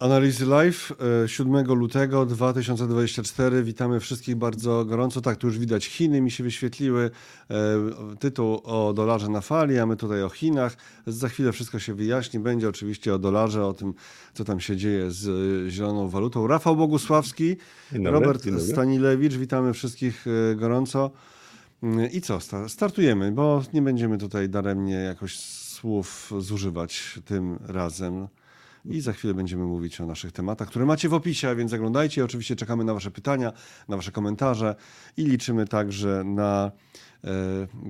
Analizy Live 7 e, lutego 2024. Witamy wszystkich bardzo gorąco. Tak, tu już widać Chiny mi się wyświetliły. E, tytuł o dolarze na fali, a my tutaj o Chinach. Za chwilę wszystko się wyjaśni. Będzie oczywiście o dolarze, o tym, co tam się dzieje z e, zieloną walutą. Rafał Bogusławski, dobry, Robert Stanilewicz. Witamy wszystkich gorąco. I co? Startujemy, bo nie będziemy tutaj daremnie jakoś słów zużywać tym razem i za chwilę będziemy mówić o naszych tematach, które macie w opisie, więc zaglądajcie. Oczywiście czekamy na Wasze pytania, na Wasze komentarze i liczymy także na e,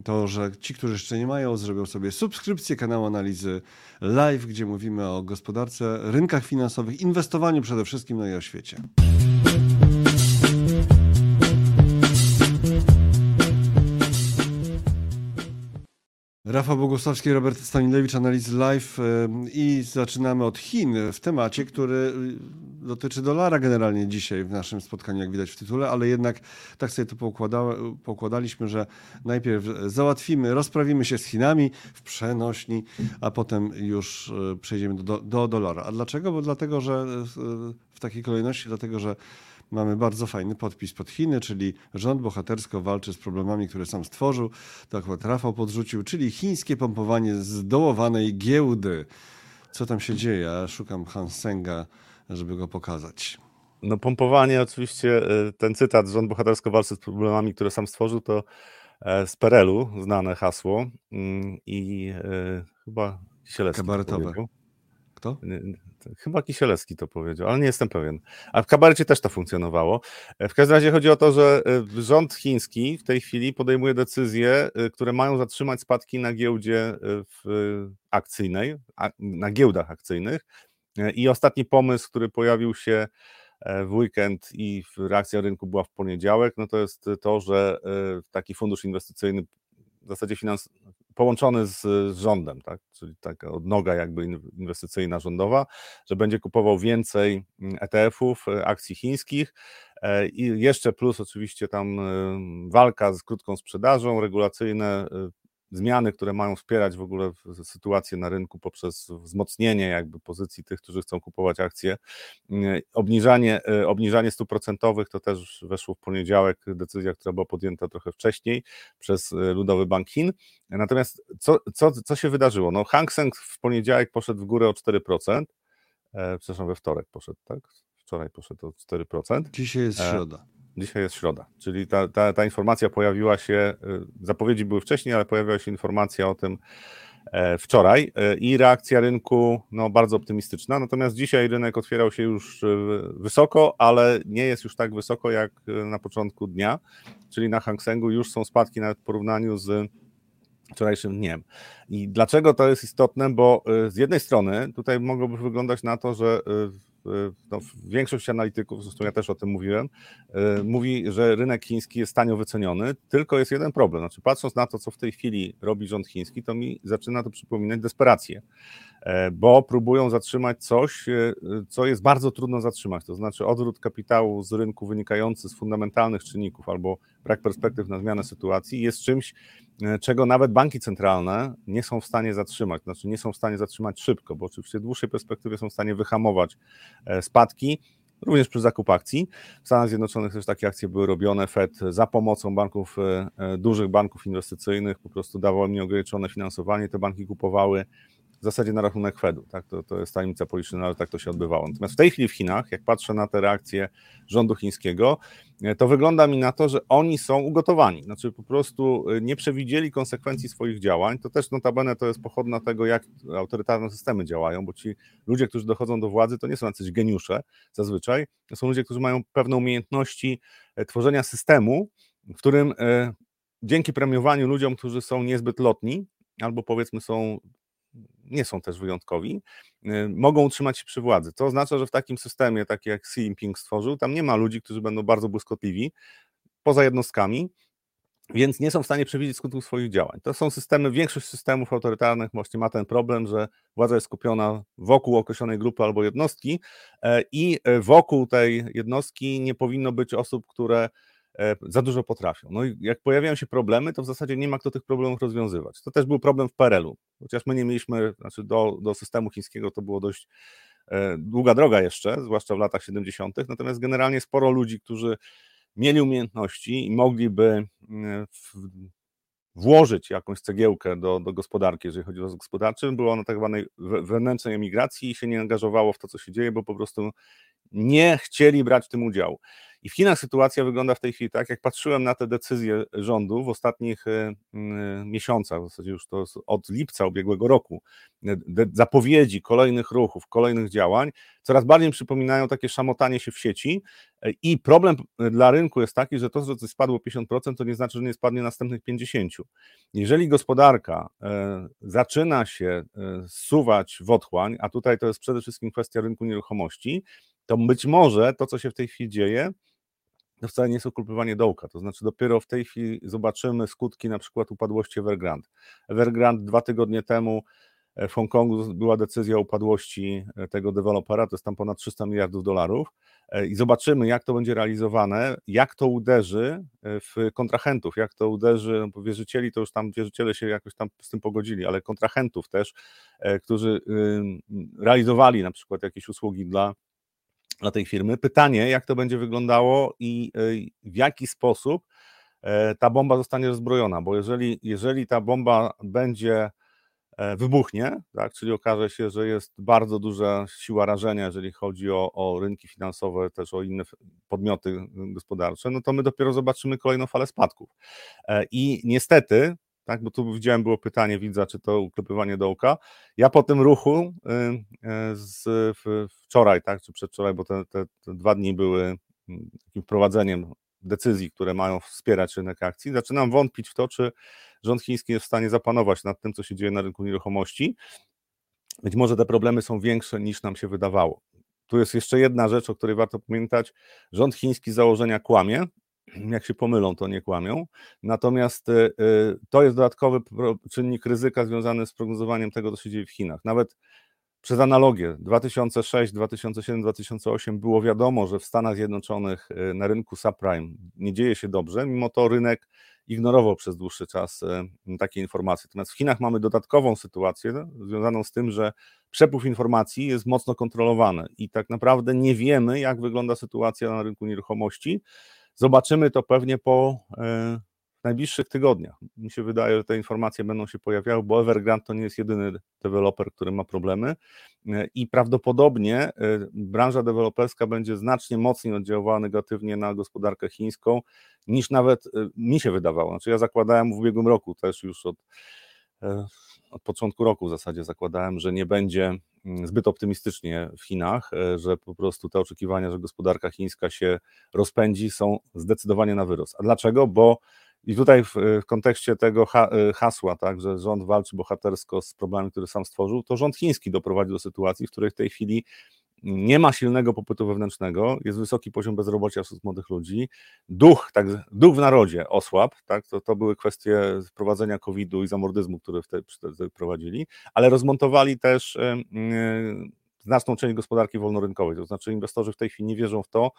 to, że ci, którzy jeszcze nie mają, zrobią sobie subskrypcję kanału Analizy Live, gdzie mówimy o gospodarce, rynkach finansowych, inwestowaniu przede wszystkim, no i o świecie. Rafał Bogusławski, Robert Stanilewicz, Analizy Live i zaczynamy od Chin w temacie, który y, dotyczy dolara generalnie dzisiaj w naszym spotkaniu, jak widać w tytule, ale jednak tak sobie to poukładaliśmy, że najpierw załatwimy, rozprawimy się z Chinami w przenośni, a potem już y, przejdziemy do, do dolara. A dlaczego? Bo dlatego, że y, w takiej kolejności, dlatego, że mamy bardzo fajny podpis pod Chiny, czyli rząd bohatersko walczy z problemami, które sam stworzył. To akurat Rafał podrzucił, czyli chińskie pompowanie zdołowanej giełdy. Co tam się dzieje? Ja szukam Hansenga, żeby go pokazać. No pompowanie oczywiście, y, ten cytat, rząd bohatersko walczy z problemami, które sam stworzył, to e, z Perelu znane hasło mm, i y, chyba Kisielewski Kabaretowe. Kto? Chyba Kisielewski to powiedział, ale nie jestem pewien. A w kabarecie też to funkcjonowało. E, w każdym razie chodzi o to, że e, rząd chiński w tej chwili podejmuje decyzje, e, które mają zatrzymać spadki na giełdzie akcyjnej, na giełdach akcyjnych. I ostatni pomysł, który pojawił się w weekend i reakcja rynku była w poniedziałek, no to jest to, że taki fundusz inwestycyjny w zasadzie finans, połączony z, z rządem, tak? czyli taka odnoga jakby inwestycyjna rządowa, że będzie kupował więcej mm, ETF-ów, e, akcji chińskich e, i jeszcze plus oczywiście tam e, walka z krótką sprzedażą, regulacyjne zmiany, które mają wspierać w ogóle sytuację na rynku poprzez wzmocnienie jakby pozycji tych, którzy chcą kupować akcje. Mm, obniżanie, e, obniżanie stóp procentowych to też weszło w poniedziałek, decyzja, która była podjęta trochę wcześniej przez e, Ludowy Bank Chin. Natomiast co, co, co się wydarzyło? No Hang Seng w poniedziałek poszedł w górę o 4%, e, przepraszam, we wtorek poszedł, tak? Wczoraj poszedł o 4%. Dzisiaj jest środa. Dzisiaj jest środa, czyli ta, ta, ta informacja pojawiła się, y, zapowiedzi były wcześniej, ale pojawiła się informacja o tym e, wczoraj e, i reakcja rynku no, bardzo optymistyczna. Natomiast dzisiaj rynek otwierał się już y, wysoko, ale nie jest już tak wysoko jak y, na początku dnia, czyli na Hang Sengu już są spadki nawet w porównaniu z wczorajszym dniem. I dlaczego to jest istotne? Bo z jednej strony tutaj mogłoby wyglądać na to, że no, większość analityków, zresztą ja też o tym mówiłem, e, mówi, że rynek chiński jest tanio wyceniony, tylko jest jeden problem. Znaczy, patrząc na to, co w tej chwili robi rząd chiński, to mi zaczyna to przypominać desperację, e, bo próbują zatrzymać coś, e, co jest bardzo trudno zatrzymać. To znaczy odwrót kapitału z rynku wynikający z fundamentalnych czynników albo brak perspektyw na zmianę sytuacji jest czymś, czego nawet banki centralne nie są w stanie zatrzymać, znaczy nie są w stanie zatrzymać szybko, bo oczywiście w dłuższej perspektywie są w stanie wyhamować e, spadki, również przy zakup akcji. W Stanach Zjednoczonych też takie akcje były robione. Fed za pomocą banków, e, dużych banków inwestycyjnych po prostu dawał nieograniczone finansowanie, te banki kupowały w zasadzie na rachunek Fedu. Tak? To, to jest tajemnica polityczna, ale tak to się odbywało. Natomiast w tej chwili w Chinach, jak patrzę na te reakcje rządu chińskiego, e, to wygląda mi na to, że oni są ugotowani. Znaczy po prostu e, nie przewidzieli konsekwencji swoich działań. To też notabene to jest pochodna tego, jak autorytarne systemy działają, bo ci ludzie, którzy dochodzą do władzy, to nie są jacyś geniusze zazwyczaj. To są ludzie, którzy mają pewne umiejętności e, tworzenia systemu, w którym dzięki premiowaniu ludziom, którzy są niezbyt lotni, albo powiedzmy są nie są też wyjątkowi, y, mogą utrzymać się przy władzy. To oznacza, że w takim systemie, taki jak Xi Jinping stworzył, tam nie ma ludzi, którzy będą bardzo błyskotliwi, poza jednostkami, więc nie są w stanie przewidzieć skutków swoich działań. To są systemy, większość systemów autorytarnych właśnie ma ten problem, że władza jest skupiona wokół określonej grupy albo jednostki e, i e, wokół tej jednostki nie powinno być osób, które za dużo potrafią. No i jak pojawiają się problemy, to w zasadzie nie ma kto tych problemów rozwiązywać. To też był problem w PRL-u, chociaż my nie mieliśmy, znaczy do, do systemu chińskiego to było dość długa droga jeszcze, zwłaszcza w latach 70., natomiast generalnie sporo ludzi, którzy mieli umiejętności i mogliby w, włożyć jakąś cegiełkę do, do gospodarki, jeżeli chodzi o rozwój gospodarczy, było na tak zwanej wewnętrznej emigracji i się nie angażowało w to, co się dzieje, bo po prostu nie chcieli brać w tym udziału. I w Chinach sytuacja wygląda w tej chwili tak, jak patrzyłem na te decyzje rządu w ostatnich e, miesiącach, w zasadzie już to od lipca ubiegłego roku, zapowiedzi kolejnych ruchów, kolejnych działań, coraz bardziej przypominają takie szamotanie się w sieci. I problem dla rynku jest taki, że to, że coś spadło 50%, to nie znaczy, że nie spadnie następnych 50%. Jeżeli gospodarka zaczyna się zsuwać w otchłań, a tutaj to jest przede wszystkim kwestia rynku nieruchomości, to być może to, co się w tej chwili dzieje, to wcale nie jest okupywanie dołka. To znaczy, dopiero w tej chwili zobaczymy skutki na przykład upadłości Evergrande. Evergrande dwa tygodnie temu e, w Hongkongu była decyzja o upadłości e, tego dewelopera, to jest tam ponad 300 miliardów dolarów. E, I zobaczymy, jak to będzie realizowane, jak to uderzy w kontrahentów, jak to uderzy, no wierzycieli, to już tam wierzyciele się jakoś tam z tym pogodzili, ale kontrahentów też, którzy realizowali na przykład jakieś usługi dla dla tej firmy. Pytanie, jak to będzie wyglądało i e, w jaki sposób e, ta bomba zostanie rozbrojona, bo jeżeli, jeżeli ta bomba będzie e, wybuchnie, tak, czyli okaże się, że jest bardzo duża siła rażenia, jeżeli chodzi o, o rynki finansowe, też o inne podmioty gospodarcze, no to my dopiero zobaczymy kolejną falę spadków. I niestety tak? Bo tu widziałem, było pytanie widza, czy to uklepywanie dołka. Ja po tym ruchu y, y, z, wczoraj, tak, czy przedwczoraj, bo te, te, te dwa dni były mm, takim wprowadzeniem decyzji, które mają wspierać rynek akcji, zaczynam wątpić w to, czy rząd chiński jest w stanie zapanować nad tym, co się dzieje na rynku nieruchomości. Być może te problemy są większe niż nam się wydawało. Tu jest jeszcze jedna rzecz, o której warto pamiętać. Rząd chiński z założenia kłamie, jak się pomylą, to nie kłamią. Natomiast y, y, to jest dodatkowy czynnik ryzyka związany z prognozowaniem tego, co się dzieje w Chinach. Nawet przez analogię 2006, 2007, 2008 było wiadomo, że w Stanach Zjednoczonych y, na rynku subprime nie dzieje się dobrze, mimo to rynek ignorował przez dłuższy czas takie informacje. Natomiast w Chinach mamy dodatkową sytuację związaną z tym, że przepływ informacji jest mocno kontrolowany i tak naprawdę nie wiemy, jak wygląda sytuacja na rynku nieruchomości Zobaczymy to pewnie po e, najbliższych tygodniach. Mi się wydaje, że te informacje będą się pojawiały, bo Evergrande to nie jest jedyny deweloper, który ma problemy e, i prawdopodobnie e, branża deweloperska będzie znacznie mocniej oddziaływała negatywnie na gospodarkę chińską, niż nawet mi się wydawało. Znaczy ja zakładałem w ubiegłym roku też już od od początku roku w zasadzie zakładałem, że nie będzie mm, zbyt optymistycznie w Chinach, e, że po prostu te oczekiwania, że gospodarka chińska się rozpędzi, są zdecydowanie na wyrost. A dlaczego? Bo i tutaj w, w kontekście tego e, hasła, tak, że rząd walczy bohatersko z problemem, który sam stworzył, to rząd chiński doprowadził do sytuacji, w której w tej chwili nie ma silnego popytu wewnętrznego, jest wysoki poziom bezrobocia wśród młodych ludzi, duch, tak, duch w narodzie osłabł, tak, to, to były kwestie wprowadzenia COVID-u i zamordyzmu, które wtedy, prowadzili, ale rozmontowali też yy, znaczną część gospodarki wolnorynkowej, to znaczy inwestorzy w tej chwili nie wierzą w to,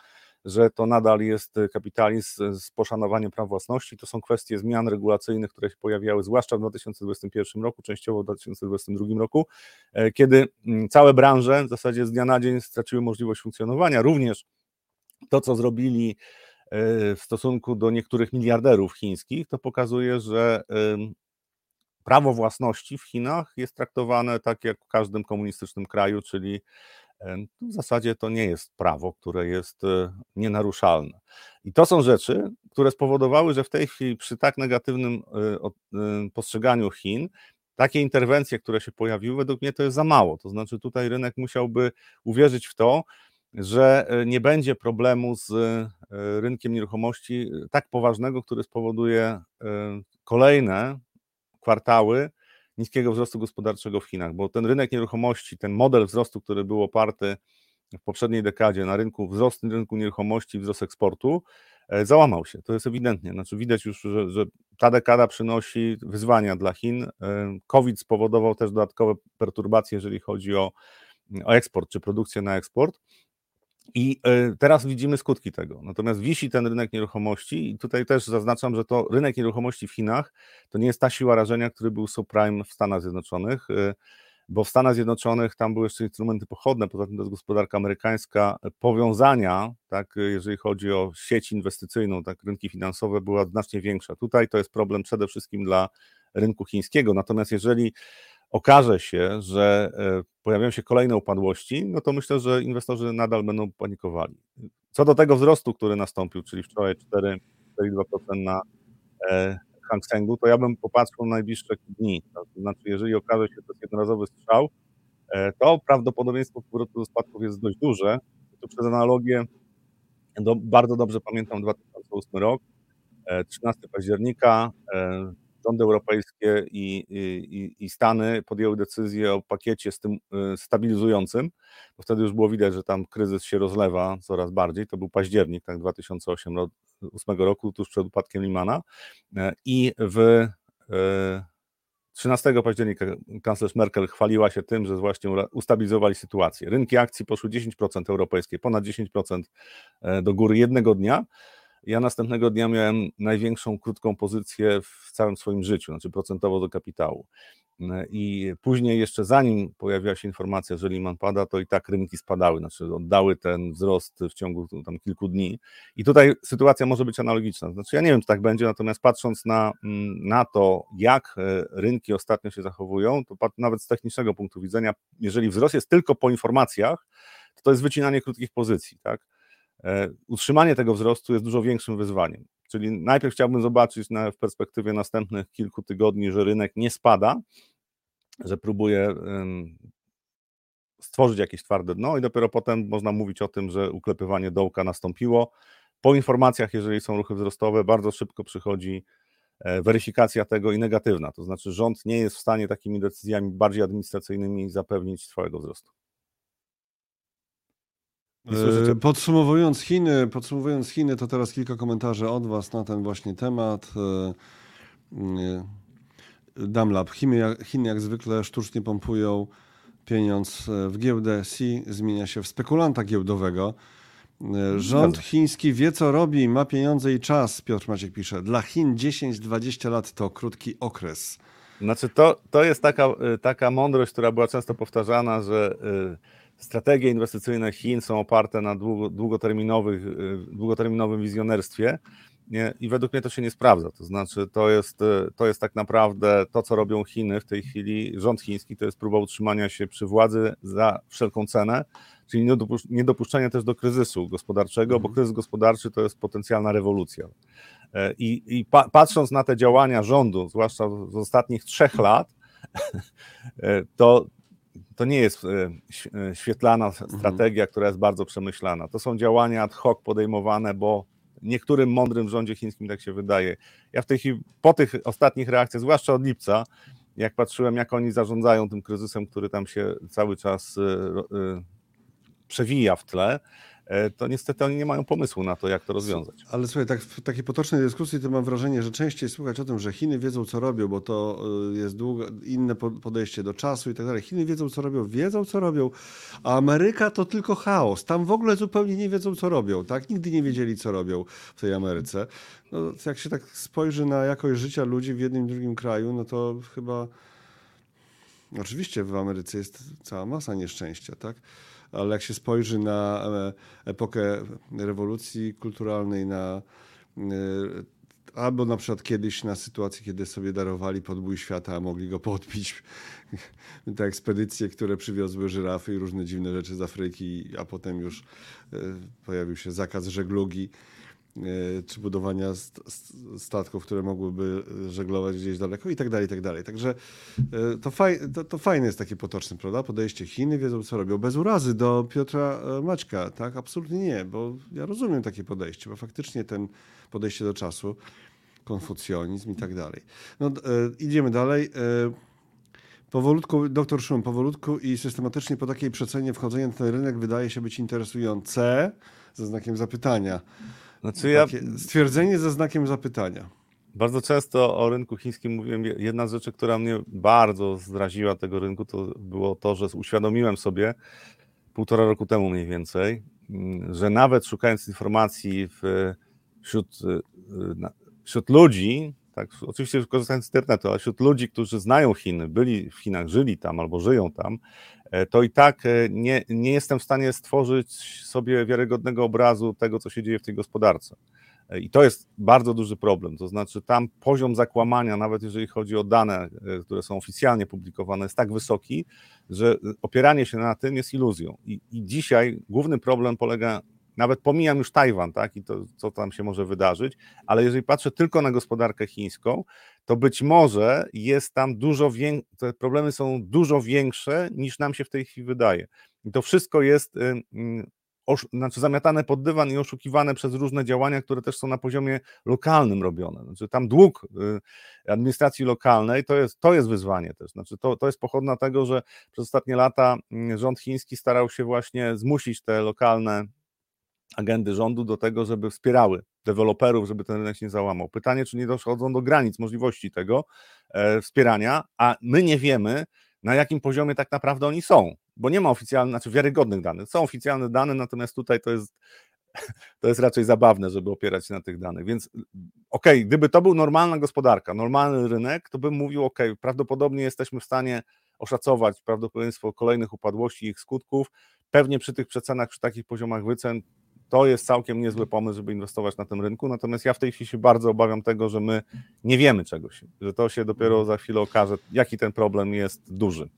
że to nadal jest kapitalizm z poszanowaniem praw własności. To są kwestie zmian regulacyjnych, które się pojawiały zwłaszcza w 2021 roku, częściowo w 2022 roku, e, kiedy mm, całe branże w zasadzie z dnia na dzień straciły możliwość funkcjonowania. Również to, co zrobili e, w stosunku do niektórych miliarderów chińskich, to pokazuje, że prawo własności w Chinach jest traktowane tak jak w każdym komunistycznym kraju, czyli w zasadzie to nie jest prawo, które jest e, nienaruszalne. I to są rzeczy, które spowodowały, że w tej chwili przy tak negatywnym e, e, postrzeganiu Chin, takie interwencje, które się pojawiły, według mnie to jest za mało. To znaczy, tutaj rynek musiałby uwierzyć w to, że nie będzie problemu z rynkiem nieruchomości tak poważnego, który spowoduje kolejne kwartały niskiego wzrostu gospodarczego w Chinach, bo ten rynek nieruchomości, ten model wzrostu, który był oparty w poprzedniej dekadzie na rynku, wzrost rynku nieruchomości, wzrost eksportu, e, załamał się. To jest ewidentnie. Znaczy widać już, że, że ta dekada przynosi wyzwania dla Chin. E, COVID spowodował też dodatkowe perturbacje, jeżeli chodzi o, o eksport czy produkcję na eksport. I e, teraz widzimy skutki tego. Natomiast wisi ten rynek nieruchomości i tutaj też zaznaczam, że to rynek nieruchomości w Chinach to nie jest ta siła rażenia, który był subprime w Stanach Zjednoczonych. E, bo w Stanach Zjednoczonych tam były jeszcze instrumenty pochodne, poza tym to jest gospodarka amerykańska, powiązania, tak, jeżeli chodzi o sieć inwestycyjną, tak, rynki finansowe była znacznie większa. Tutaj to jest problem przede wszystkim dla rynku chińskiego, natomiast jeżeli okaże się, że e, pojawią się kolejne upadłości, no to myślę, że inwestorzy nadal będą panikowali. Co do tego wzrostu, który nastąpił, czyli wczoraj 4,2% na e, Hang Sengu, to ja bym popatrzył na najbliższe dni. Znaczy, jeżeli okaże się, że to jest jednorazowy strzał, e, to prawdopodobieństwo powrotu do spadków jest dość duże. Tu przez analogię do, bardzo dobrze pamiętam 2008 rok, 13 października, rządy europejskie i, i, i Stany podjęły decyzję o pakiecie tym, y, stabilizującym, bo wtedy już było widać, że tam kryzys się rozlewa coraz bardziej. To był październik tak, 2008 roku, tuż przed upadkiem Limana. E, I w 13 e, października kanclerz Merkel chwaliła się tym, że właśnie ustabilizowali sytuację. Rynki akcji poszły 10% europejskie, ponad 10% e, do góry jednego dnia. Ja następnego dnia miałem największą krótką pozycję w całym swoim życiu, znaczy procentowo do kapitału. I później, jeszcze zanim pojawiła się informacja, że Lehman pada, to i tak rynki spadały, znaczy oddały ten wzrost w ciągu tam kilku dni. I tutaj sytuacja może być analogiczna. Znaczy, ja nie wiem, czy tak będzie, natomiast patrząc na, mm, na to, jak e, rynki ostatnio się zachowują, to nawet z technicznego punktu widzenia, jeżeli wzrost jest tylko po informacjach, to to jest wycinanie krótkich pozycji, tak? E, utrzymanie tego wzrostu jest dużo większym wyzwaniem. Czyli najpierw chciałbym zobaczyć na, w perspektywie następnych kilku tygodni, że rynek nie spada, że próbuje stworzyć jakieś twarde dno i dopiero potem można mówić o tym, że uklepywanie dołka nastąpiło. Po informacjach, jeżeli są ruchy wzrostowe, bardzo szybko przychodzi e, weryfikacja tego i negatywna. To znaczy rząd nie jest w stanie takimi decyzjami bardziej administracyjnymi zapewnić swojego wzrostu. E, podsumowując Chiny, podsumowując Chiny, to teraz kilka komentarzy od Was na ten właśnie temat. E, e, Damlab. Chiny, Chiny jak zwykle sztucznie pompują pieniądz w giełdę. Xi zmienia się w spekulanta giełdowego. Rząd chiński wie, co robi, ma pieniądze i czas, Piotr Maciek pisze. Dla Chin 10-20 lat to krótki okres. Znaczy, to, to jest taka, taka mądrość, która była często powtarzana, że strategie inwestycyjne Chin są oparte na długoterminowych, y, długoterminowym wizjonerstwie nie? i według mnie to się nie sprawdza. To znaczy, to jest, y, to jest tak naprawdę to, co robią Chiny w tej chwili, rząd chiński, to jest próba utrzymania się przy władzy za wszelką cenę, czyli niedopuszczenie też do kryzysu gospodarczego, bo mhm. kryzys gospodarczy to jest potencjalna rewolucja. E, I, i pa, patrząc na te działania rządu, zwłaszcza z ostatnich trzech lat, e, to, to nie jest e, e, świetlana mhm. strategia, która jest bardzo przemyślana. To są działania ad hoc podejmowane, bo niektórym mądrym w rządzie chińskim tak się wydaje. Ja w tej chwili, po tych ostatnich reakcjach, zwłaszcza od lipca, jak patrzyłem, jak oni zarządzają tym kryzysem, który tam się cały czas e, przewija w tle, to niestety oni nie mają pomysłu na to, jak to rozwiązać. Ale słuchaj, tak, w takiej potocznej dyskusji to mam wrażenie, że częściej słychać o tym, że Chiny wiedzą, co robią, bo to e, jest długo, inne podejście do czasu i tak dalej. Chiny wiedzą, co robią, wiedzą, co robią, a Ameryka to tylko chaos. Tam w ogóle zupełnie nie wiedzą, co robią. Tak? Nigdy nie wiedzieli, co robią w tej Ameryce. No, jak się tak spojrzy na jakość życia ludzi w jednym drugim kraju, no to chyba... Oczywiście w Ameryce jest cała masa nieszczęścia, tak? Ale jak się spojrzy na e, epokę rewolucji kulturalnej, na e, albo na przykład kiedyś na sytuację, kiedy sobie darowali podbój świata, a mogli go podbić. Te ekspedycje, które przywiozły żyrafy i różne dziwne rzeczy z Afryki, a potem już e, pojawił się zakaz żeglugi. E, czy budowania statków, które mogłyby żeglować gdzieś daleko i tak dalej, i tak dalej. Także e, to, faj, to, to fajne jest takie potoczne, prawda? Podejście Chiny, wiedzą co robią. Bez urazy do Piotra e, Maćka, tak? Absolutnie nie, bo ja rozumiem takie podejście, bo faktycznie ten podejście do czasu, konfucjonizm i tak dalej. No, idziemy dalej. Powolutku, doktor Szum, powolutku i systematycznie po takiej przecenie wchodzenie na ten rynek wydaje się być interesujące, ze znakiem zapytania. Znaczy ja... stwierdzenie ze znakiem zapytania. Bardzo często o rynku chińskim mówiłem. Jedna z rzeczy, która mnie bardzo zraziła tego rynku, to było to, że uświadomiłem sobie półtora roku temu mniej więcej, mm, że nawet szukając informacji w, wśród, y, wśród ludzi, tak? Oczywiście korzystając z internetu, ale wśród ludzi, którzy znają Chiny, byli w Chinach, żyli tam albo żyją tam, e, to i tak e, nie, nie jestem w stanie stworzyć sobie wiarygodnego obrazu tego, co się dzieje w tej gospodarce. I to jest bardzo duży problem. To znaczy, tam poziom zakłamania, nawet jeżeli chodzi o dane, które są oficjalnie publikowane, jest tak wysoki, że opieranie się na tym jest iluzją. I, i dzisiaj główny problem polega nawet pomijam już Tajwan, tak, i to, co tam się może wydarzyć, ale jeżeli patrzę tylko na gospodarkę chińską, to być może jest tam dużo większe, te problemy są dużo większe niż nam się w tej chwili wydaje. I to wszystko jest znaczy zamiatane pod dywan i oszukiwane przez różne działania, które też są na poziomie lokalnym robione. Znaczy tam dług y, administracji lokalnej to jest, to jest wyzwanie też. Znaczy to, to jest pochodna tego, że przez ostatnie lata rząd chiński starał się właśnie zmusić te lokalne agendy rządu do tego, żeby wspierały deweloperów, żeby ten rynek się nie załamał. Pytanie, czy nie dochodzą do granic możliwości tego e, wspierania, a my nie wiemy, na jakim poziomie tak naprawdę oni są, bo nie ma oficjalnych, znaczy wiarygodnych danych. Są oficjalne dane, natomiast tutaj to jest, to jest raczej zabawne, żeby opierać się na tych danych. Więc okej, okay, gdyby to był normalna gospodarka, normalny rynek, to bym mówił, ok, prawdopodobnie jesteśmy w stanie oszacować prawdopodobieństwo kolejnych upadłości i ich skutków. Pewnie przy tych przecenach, przy takich poziomach wycen to jest całkiem niezły pomysł, żeby inwestować na tym rynku. Natomiast ja w tej chwili się bardzo obawiam tego, że my nie wiemy czegoś, że to się dopiero za chwilę okaże, jaki ten problem jest duży.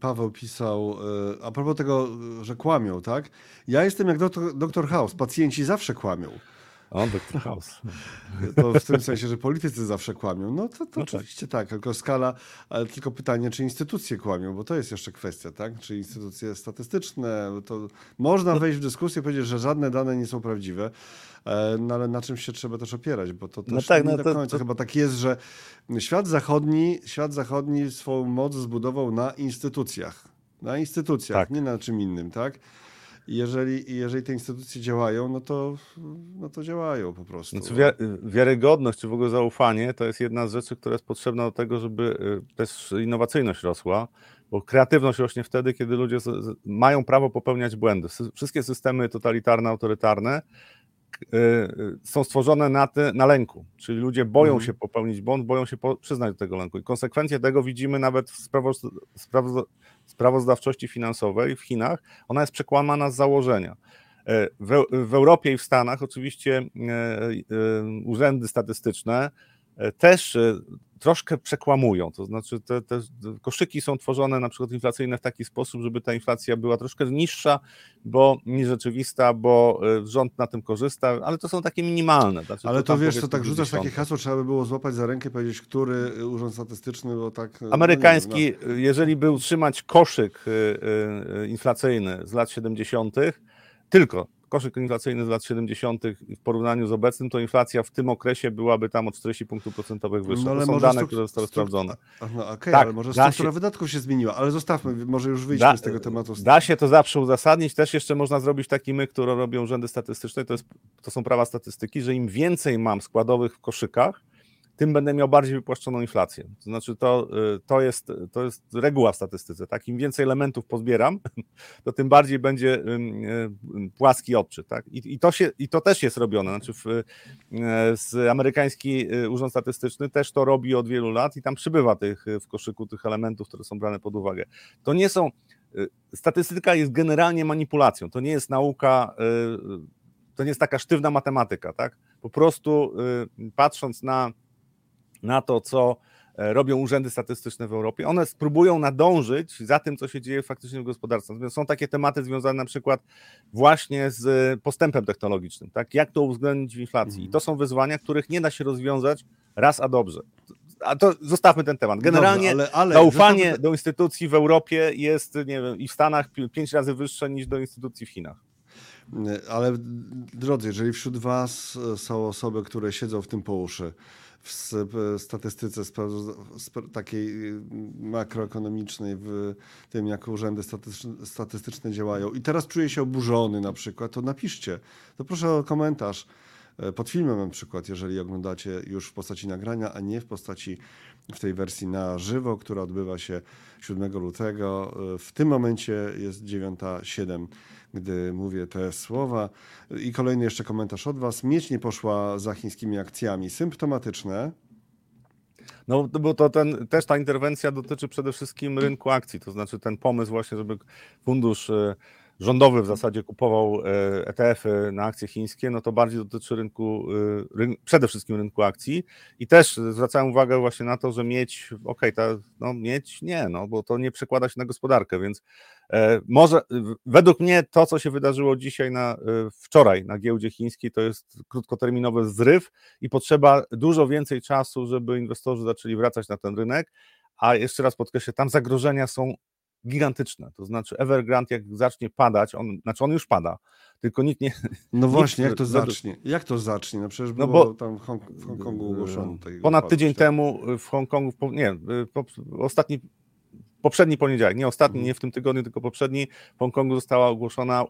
Paweł pisał, e, a propos tego, że kłamią, tak? Ja jestem jak doktor, doktor House, pacjenci zawsze kłamią. O, Dr. House. To w tym sensie, że politycy zawsze kłamią. No to, to no tak. oczywiście tak. tak, tylko skala, ale tylko pytanie, czy instytucje kłamią, bo to jest jeszcze kwestia, tak? Czy instytucje statystyczne, to można no. wejść w dyskusję i powiedzieć, że żadne dane nie są prawdziwe, e, no ale na czym się trzeba też opierać, bo to no też no tak, nie no do końca. To... Chyba tak jest, że świat zachodni, świat zachodni swoją moc zbudował na instytucjach. Na instytucjach, tak. nie na czym innym, tak? Jeżeli, jeżeli te instytucje działają, no to, no to działają po prostu. Znaczy, wiarygodność czy w ogóle zaufanie to jest jedna z rzeczy, która jest potrzebna do tego, żeby y, też innowacyjność rosła, bo kreatywność rośnie wtedy, kiedy ludzie mają prawo popełniać błędy. Wszystkie systemy totalitarne, autorytarne są stworzone na, te, na lęku, czyli ludzie boją mhm. się popełnić błąd, boją się po, przyznać do tego lęku i konsekwencje tego widzimy nawet w sprawozdawczości finansowej w Chinach, ona jest przekłamana z założenia. E, w, w Europie i w Stanach oczywiście urzędy statystyczne też troszkę przekłamują. To znaczy, te, te, koszyki są tworzone na przykład inflacyjne w taki sposób, żeby ta inflacja była troszkę niższa, bo niż rzeczywista, bo e, rząd na tym korzysta, ale to są takie minimalne. Znaczy, ale to, to wiesz, to tak rzucasz takie hasło, trzeba by było złapać za rękę, powiedzieć, który urząd statystyczny, bo tak. No Amerykański, no, jeżeli był trzymać koszyk e, e, inflacyjny z lat 70., tylko koszyk inflacyjny z lat 70. w porównaniu z obecnym, to inflacja w tym okresie byłaby tam o 40 punktów procentowych wyższa. No, ale to są dane, które zostały sprawdzone. No okay, tak, ale może struktura się... wydatków się zmieniła, ale zostawmy, może już wyjść da, z tego tematu. Da się to zawsze uzasadnić, też jeszcze można zrobić taki my, które robią urzędy statystyczne, to, jest, to są prawa statystyki, że im więcej mam składowych w koszykach, tym będę miał bardziej wypłaszczoną inflację. To znaczy, to, y, to, jest, to jest reguła w statystyce. Tak? Im więcej elementów pozbieram, to tym bardziej będzie y, y, płaski odczyt. Tak? I, i, to się, I to też jest robione. Znaczy, w, z amerykański Urząd Statystyczny też to robi od wielu lat i tam przybywa tych w koszyku tych elementów, które są brane pod uwagę. To nie są. Statystyka jest generalnie manipulacją. To nie jest nauka to nie jest taka sztywna matematyka, tak? Po prostu patrząc na na to, co e, robią urzędy statystyczne w Europie. One spróbują nadążyć za tym, co się dzieje faktycznie w gospodarce. Są takie tematy związane na przykład właśnie z postępem technologicznym, tak? Jak to uwzględnić w inflacji. I mhm. to są wyzwania, których nie da się rozwiązać raz a dobrze. A to zostawmy ten temat. Generalnie Dobrze, ale, ale, zaufanie zostawmy... do instytucji w Europie jest, nie wiem, i w Stanach pięć razy wyższe niż do instytucji w Chinach. Ale drodzy, jeżeli wśród Was są osoby, które siedzą w tym po uszy, w statystyce takiej y, makroekonomicznej, w tym jak urzędy statystyczne działają i teraz czuję się oburzony na przykład, to napiszcie. To proszę o komentarz e, pod filmem na przykład, jeżeli oglądacie już w postaci nagrania, a nie w postaci w tej wersji na żywo, która odbywa się 7 lutego. E, w tym momencie jest 9.07 gdy mówię te słowa. I kolejny jeszcze komentarz od Was. Mieć nie poszła za chińskimi akcjami. Symptomatyczne. No bo to ten, też ta interwencja dotyczy przede wszystkim rynku akcji, to znaczy ten pomysł właśnie, żeby fundusz e, rządowy w zasadzie kupował ETF-y na akcje chińskie, no to bardziej dotyczy rynku, ryn, przede wszystkim rynku akcji i też zwracałem uwagę właśnie na to, że mieć, okej, okay, no mieć nie, no bo to nie przekłada się na gospodarkę, więc E, może według mnie to, co się wydarzyło dzisiaj na, e, wczoraj na giełdzie chińskiej, to jest krótkoterminowy zryw i potrzeba dużo więcej czasu, żeby inwestorzy zaczęli wracać na ten rynek. A jeszcze raz podkreślę, tam zagrożenia są gigantyczne. To znaczy, Evergrande, jak zacznie padać, on, znaczy on już pada, tylko nikt nie. No właśnie, jak to zacznie? Jak to zacznie? No przecież no było no bo, tam w, Hong, w Hongkongu ogłoszono. Ponad tydzień temu w Hongkongu, nie, po, ostatni poprzedni poniedziałek, nie ostatni, mhm. nie w tym tygodniu, tylko poprzedni, w Hongkongu została ogłoszona y,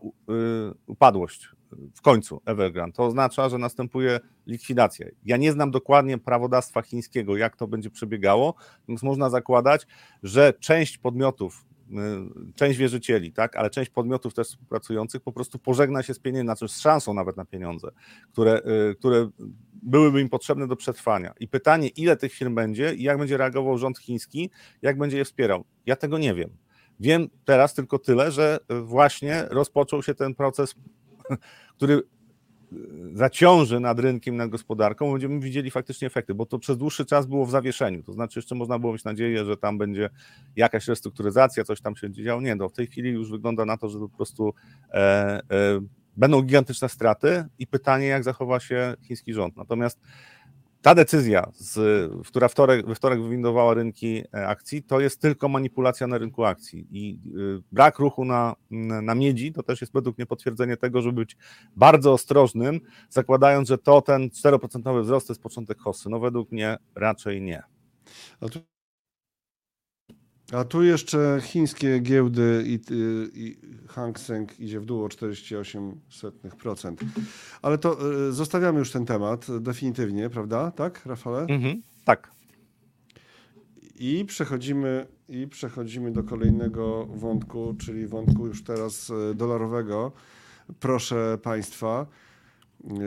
upadłość w końcu Evergrande. To oznacza, że następuje likwidacja. Ja nie znam dokładnie prawodawstwa chińskiego, jak to będzie przebiegało, więc można zakładać, że część podmiotów, y, część wierzycieli, tak, ale część podmiotów też współpracujących po prostu pożegna się z pieniędzmi, znaczy z szansą nawet na pieniądze, które, y, które byłyby im potrzebne do przetrwania. I pytanie, ile tych firm będzie i jak będzie reagował rząd chiński, jak będzie je wspierał. Ja tego nie wiem. Wiem teraz tylko tyle, że właśnie rozpoczął się ten proces, który zaciąży nad rynkiem, nad gospodarką, będziemy widzieli faktycznie efekty, bo to przez dłuższy czas było w zawieszeniu. To znaczy, jeszcze można było mieć nadzieję, że tam będzie jakaś restrukturyzacja, coś tam się działo. Nie, no w tej chwili już wygląda na to, że po prostu e, e, będą gigantyczne straty i pytanie, jak zachowa się chiński rząd. Natomiast ta decyzja, z, która wtorek, we wtorek wywindowała rynki e, akcji, to jest tylko manipulacja na rynku akcji i y, brak ruchu na, na miedzi to też jest według mnie potwierdzenie tego, żeby być bardzo ostrożnym, zakładając, że to ten 4% wzrost to jest początek hossy. No według mnie raczej nie. A tu jeszcze chińskie giełdy i, i Hang Seng idzie w dół o 48%. Ale to y, zostawiamy już ten temat definitywnie, prawda? Tak, Rafale? Mhm, tak. I przechodzimy, I przechodzimy do kolejnego wątku, czyli wątku już teraz y, dolarowego. Proszę Państwa,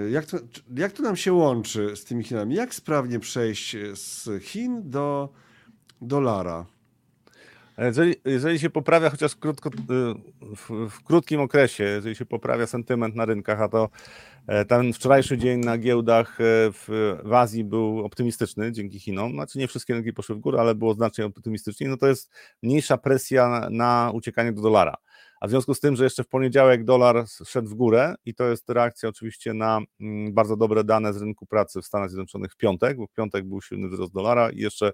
y, jak to, jak to nam się łączy z tymi Chinami? Jak sprawnie przejść z Chin do dolara? Jeżeli, jeżeli się poprawia chociaż krótko, y, w, w, krótkim okresie, jeżeli się poprawia sentyment na rynkach, a to e, ten wczorajszy dzień na giełdach e, w, w Azji był optymistyczny dzięki Chinom, znaczy nie wszystkie rynki poszły w górę, ale było znacznie optymistycznie, no to jest mniejsza presja na, na uciekanie do dolara. A w związku z tym, że jeszcze w poniedziałek dolar szedł w górę i to jest reakcja oczywiście na mm, bardzo dobre dane z rynku pracy w Stanach Zjednoczonych w piątek, bo w piątek był silny wzrost dolara i jeszcze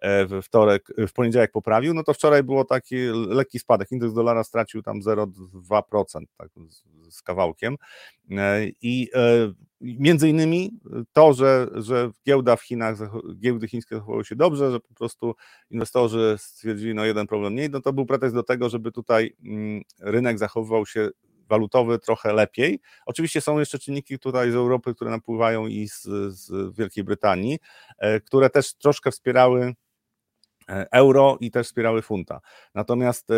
e, w wtorek, w poniedziałek poprawił, no to wczoraj było taki lekki spadek. Indeks dolara stracił tam 0,2%, tak z kawałkiem. E, I e, między innymi to, że, że giełda w Chinach, giełdy chińskie zachowały się dobrze, że po prostu inwestorzy stwierdzili, no jeden problem mniej, no to był pretekst do tego, żeby tutaj mm, rynek zachowywał się walutowy trochę lepiej. Oczywiście są jeszcze czynniki tutaj z Europy, które napływają i z, z Wielkiej Brytanii, e, które też troszkę wspierały euro i też wspierały funta. Natomiast,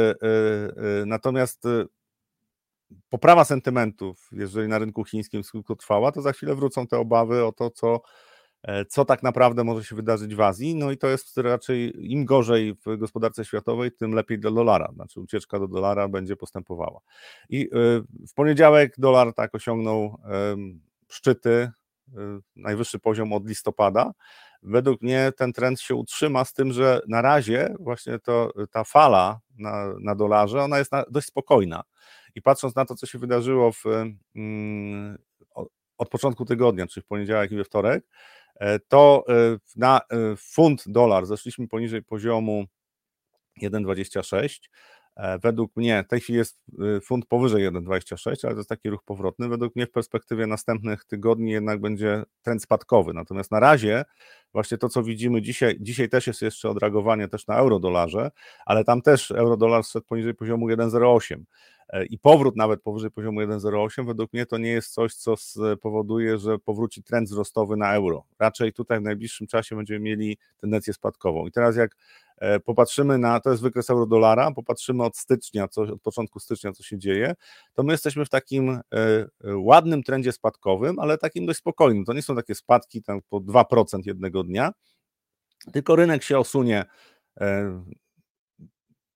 natomiast poprawa sentymentów, jeżeli na rynku chińskim trwała, to za chwilę wrócą te obawy o to, co, e, co tak naprawdę może się wydarzyć w Azji. No i to jest raczej im gorzej w gospodarce światowej, tym lepiej dla dolara. Znaczy ucieczka do dolara będzie postępowała. I e, w poniedziałek dolar tak osiągnął szczyty, e, najwyższy poziom od listopada. Według mnie ten trend się utrzyma, z tym, że na razie właśnie to, ta fala na, na dolarze, ona jest na, dość spokojna. I patrząc na to, co się wydarzyło w, mm, od początku tygodnia, czyli w poniedziałek i we wtorek, e, to e, na e, funt dolar zeszliśmy poniżej poziomu 1,26. Według mnie w tej chwili jest funt powyżej 1,26, ale to jest taki ruch powrotny. Według mnie w perspektywie następnych tygodni jednak będzie trend spadkowy. Natomiast na razie właśnie to, co widzimy dzisiaj, dzisiaj też jest jeszcze odreagowanie też na euro-dolarze, ale tam też euro-dolar szedł poniżej poziomu 1,08. E, i powrót nawet powyżej poziomu 1,08, według mnie to nie jest coś, co spowoduje, że powróci trend wzrostowy na euro. Raczej tutaj w najbliższym czasie będziemy mieli tendencję spadkową. I teraz jak e, popatrzymy na, to jest wykres euro-dolara, popatrzymy od stycznia, co, od początku stycznia, co się dzieje, to my jesteśmy w takim e, ładnym trendzie spadkowym, ale takim dość spokojnym. To nie są takie spadki tam po 2% jednego dnia, tylko rynek się osunie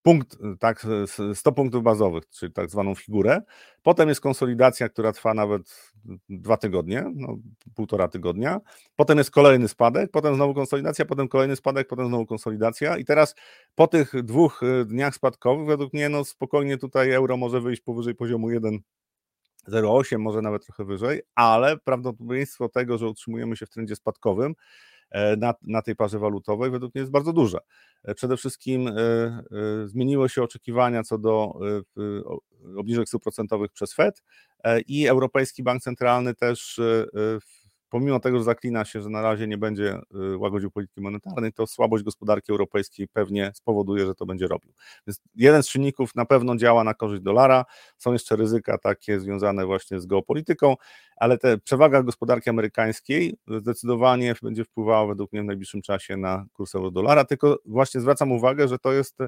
punkt, tak, 100 punktów bazowych, czyli tak zwaną figurę. Potem jest konsolidacja, która trwa nawet dwa tygodnie, no, półtora tygodnia. Potem jest kolejny spadek, potem znowu konsolidacja, potem kolejny spadek, potem znowu konsolidacja. I teraz po tych dwóch y, dniach spadkowych, według mnie, no spokojnie tutaj euro może wyjść powyżej poziomu 1,08, może nawet trochę wyżej, ale prawdopodobieństwo tego, że utrzymujemy się w trendzie spadkowym, na, na tej parze walutowej według mnie jest bardzo duże. E, przede wszystkim e, zmieniły się oczekiwania co do obniżek stóp procentowych przez Fed i Europejski Bank Centralny też pomimo tego, że zaklina się, że na razie nie będzie y, łagodził polityki monetarnej, to słabość gospodarki europejskiej pewnie spowoduje, że to będzie robił. Więc jeden z czynników na pewno działa na korzyść dolara. Są jeszcze ryzyka takie związane właśnie z geopolityką, ale te przewaga gospodarki amerykańskiej zdecydowanie będzie wpływała według mnie w najbliższym czasie na kurs euro-dolara. Tylko właśnie zwracam uwagę, że to jest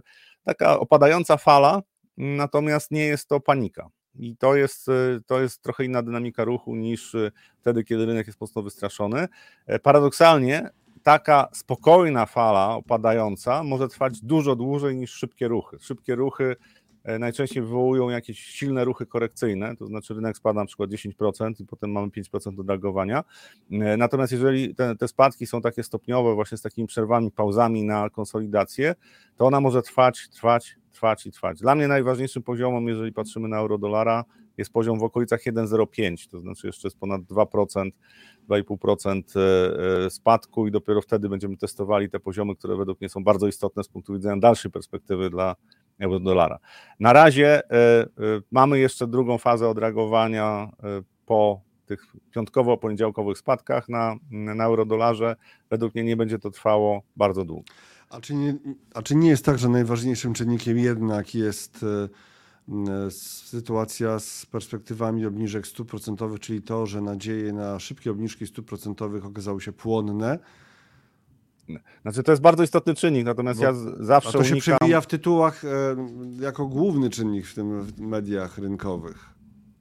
taka opadająca fala, natomiast nie jest to panika. I to jest, y, to jest trochę inna dynamika ruchu niż y, wtedy, kiedy rynek jest mocno wystraszony. E, paradoksalnie taka spokojna fala opadająca może trwać dużo dłużej niż szybkie ruchy. Szybkie ruchy e, najczęściej wywołują jakieś silne ruchy korekcyjne, to znaczy rynek spada na przykład 10% i potem mamy 5% odreagowania. E, natomiast jeżeli te, te, spadki są takie stopniowe, właśnie z takimi przerwami, pauzami na konsolidację, to ona może trwać, trwać, trwać i trwać. Dla mnie najważniejszym poziomem, jeżeli patrzymy na euro-dolara, jest poziom w okolicach 1,05, to znaczy jeszcze jest ponad 2%, 2,5% e, e, spadku i dopiero wtedy będziemy testowali te poziomy, które według mnie są bardzo istotne z punktu widzenia dalszej perspektywy dla euro-dolara. Na razie e, mamy jeszcze drugą fazę odreagowania po tych piątkowo-poniedziałkowych spadkach na, na euro-dolarze. Według mnie nie będzie to trwało bardzo długo. A czy, nie, a czy nie jest tak, że najważniejszym czynnikiem jednak jest e, sytuacja z perspektywami obniżek stóp procentowych, czyli to, że nadzieje na szybkie obniżki stóp procentowych okazały się płonne? Znaczy, to jest bardzo istotny czynnik, natomiast Bo, ja zawsze. A to unikam... się przewija w tytułach e, jako główny czynnik w tym w mediach rynkowych.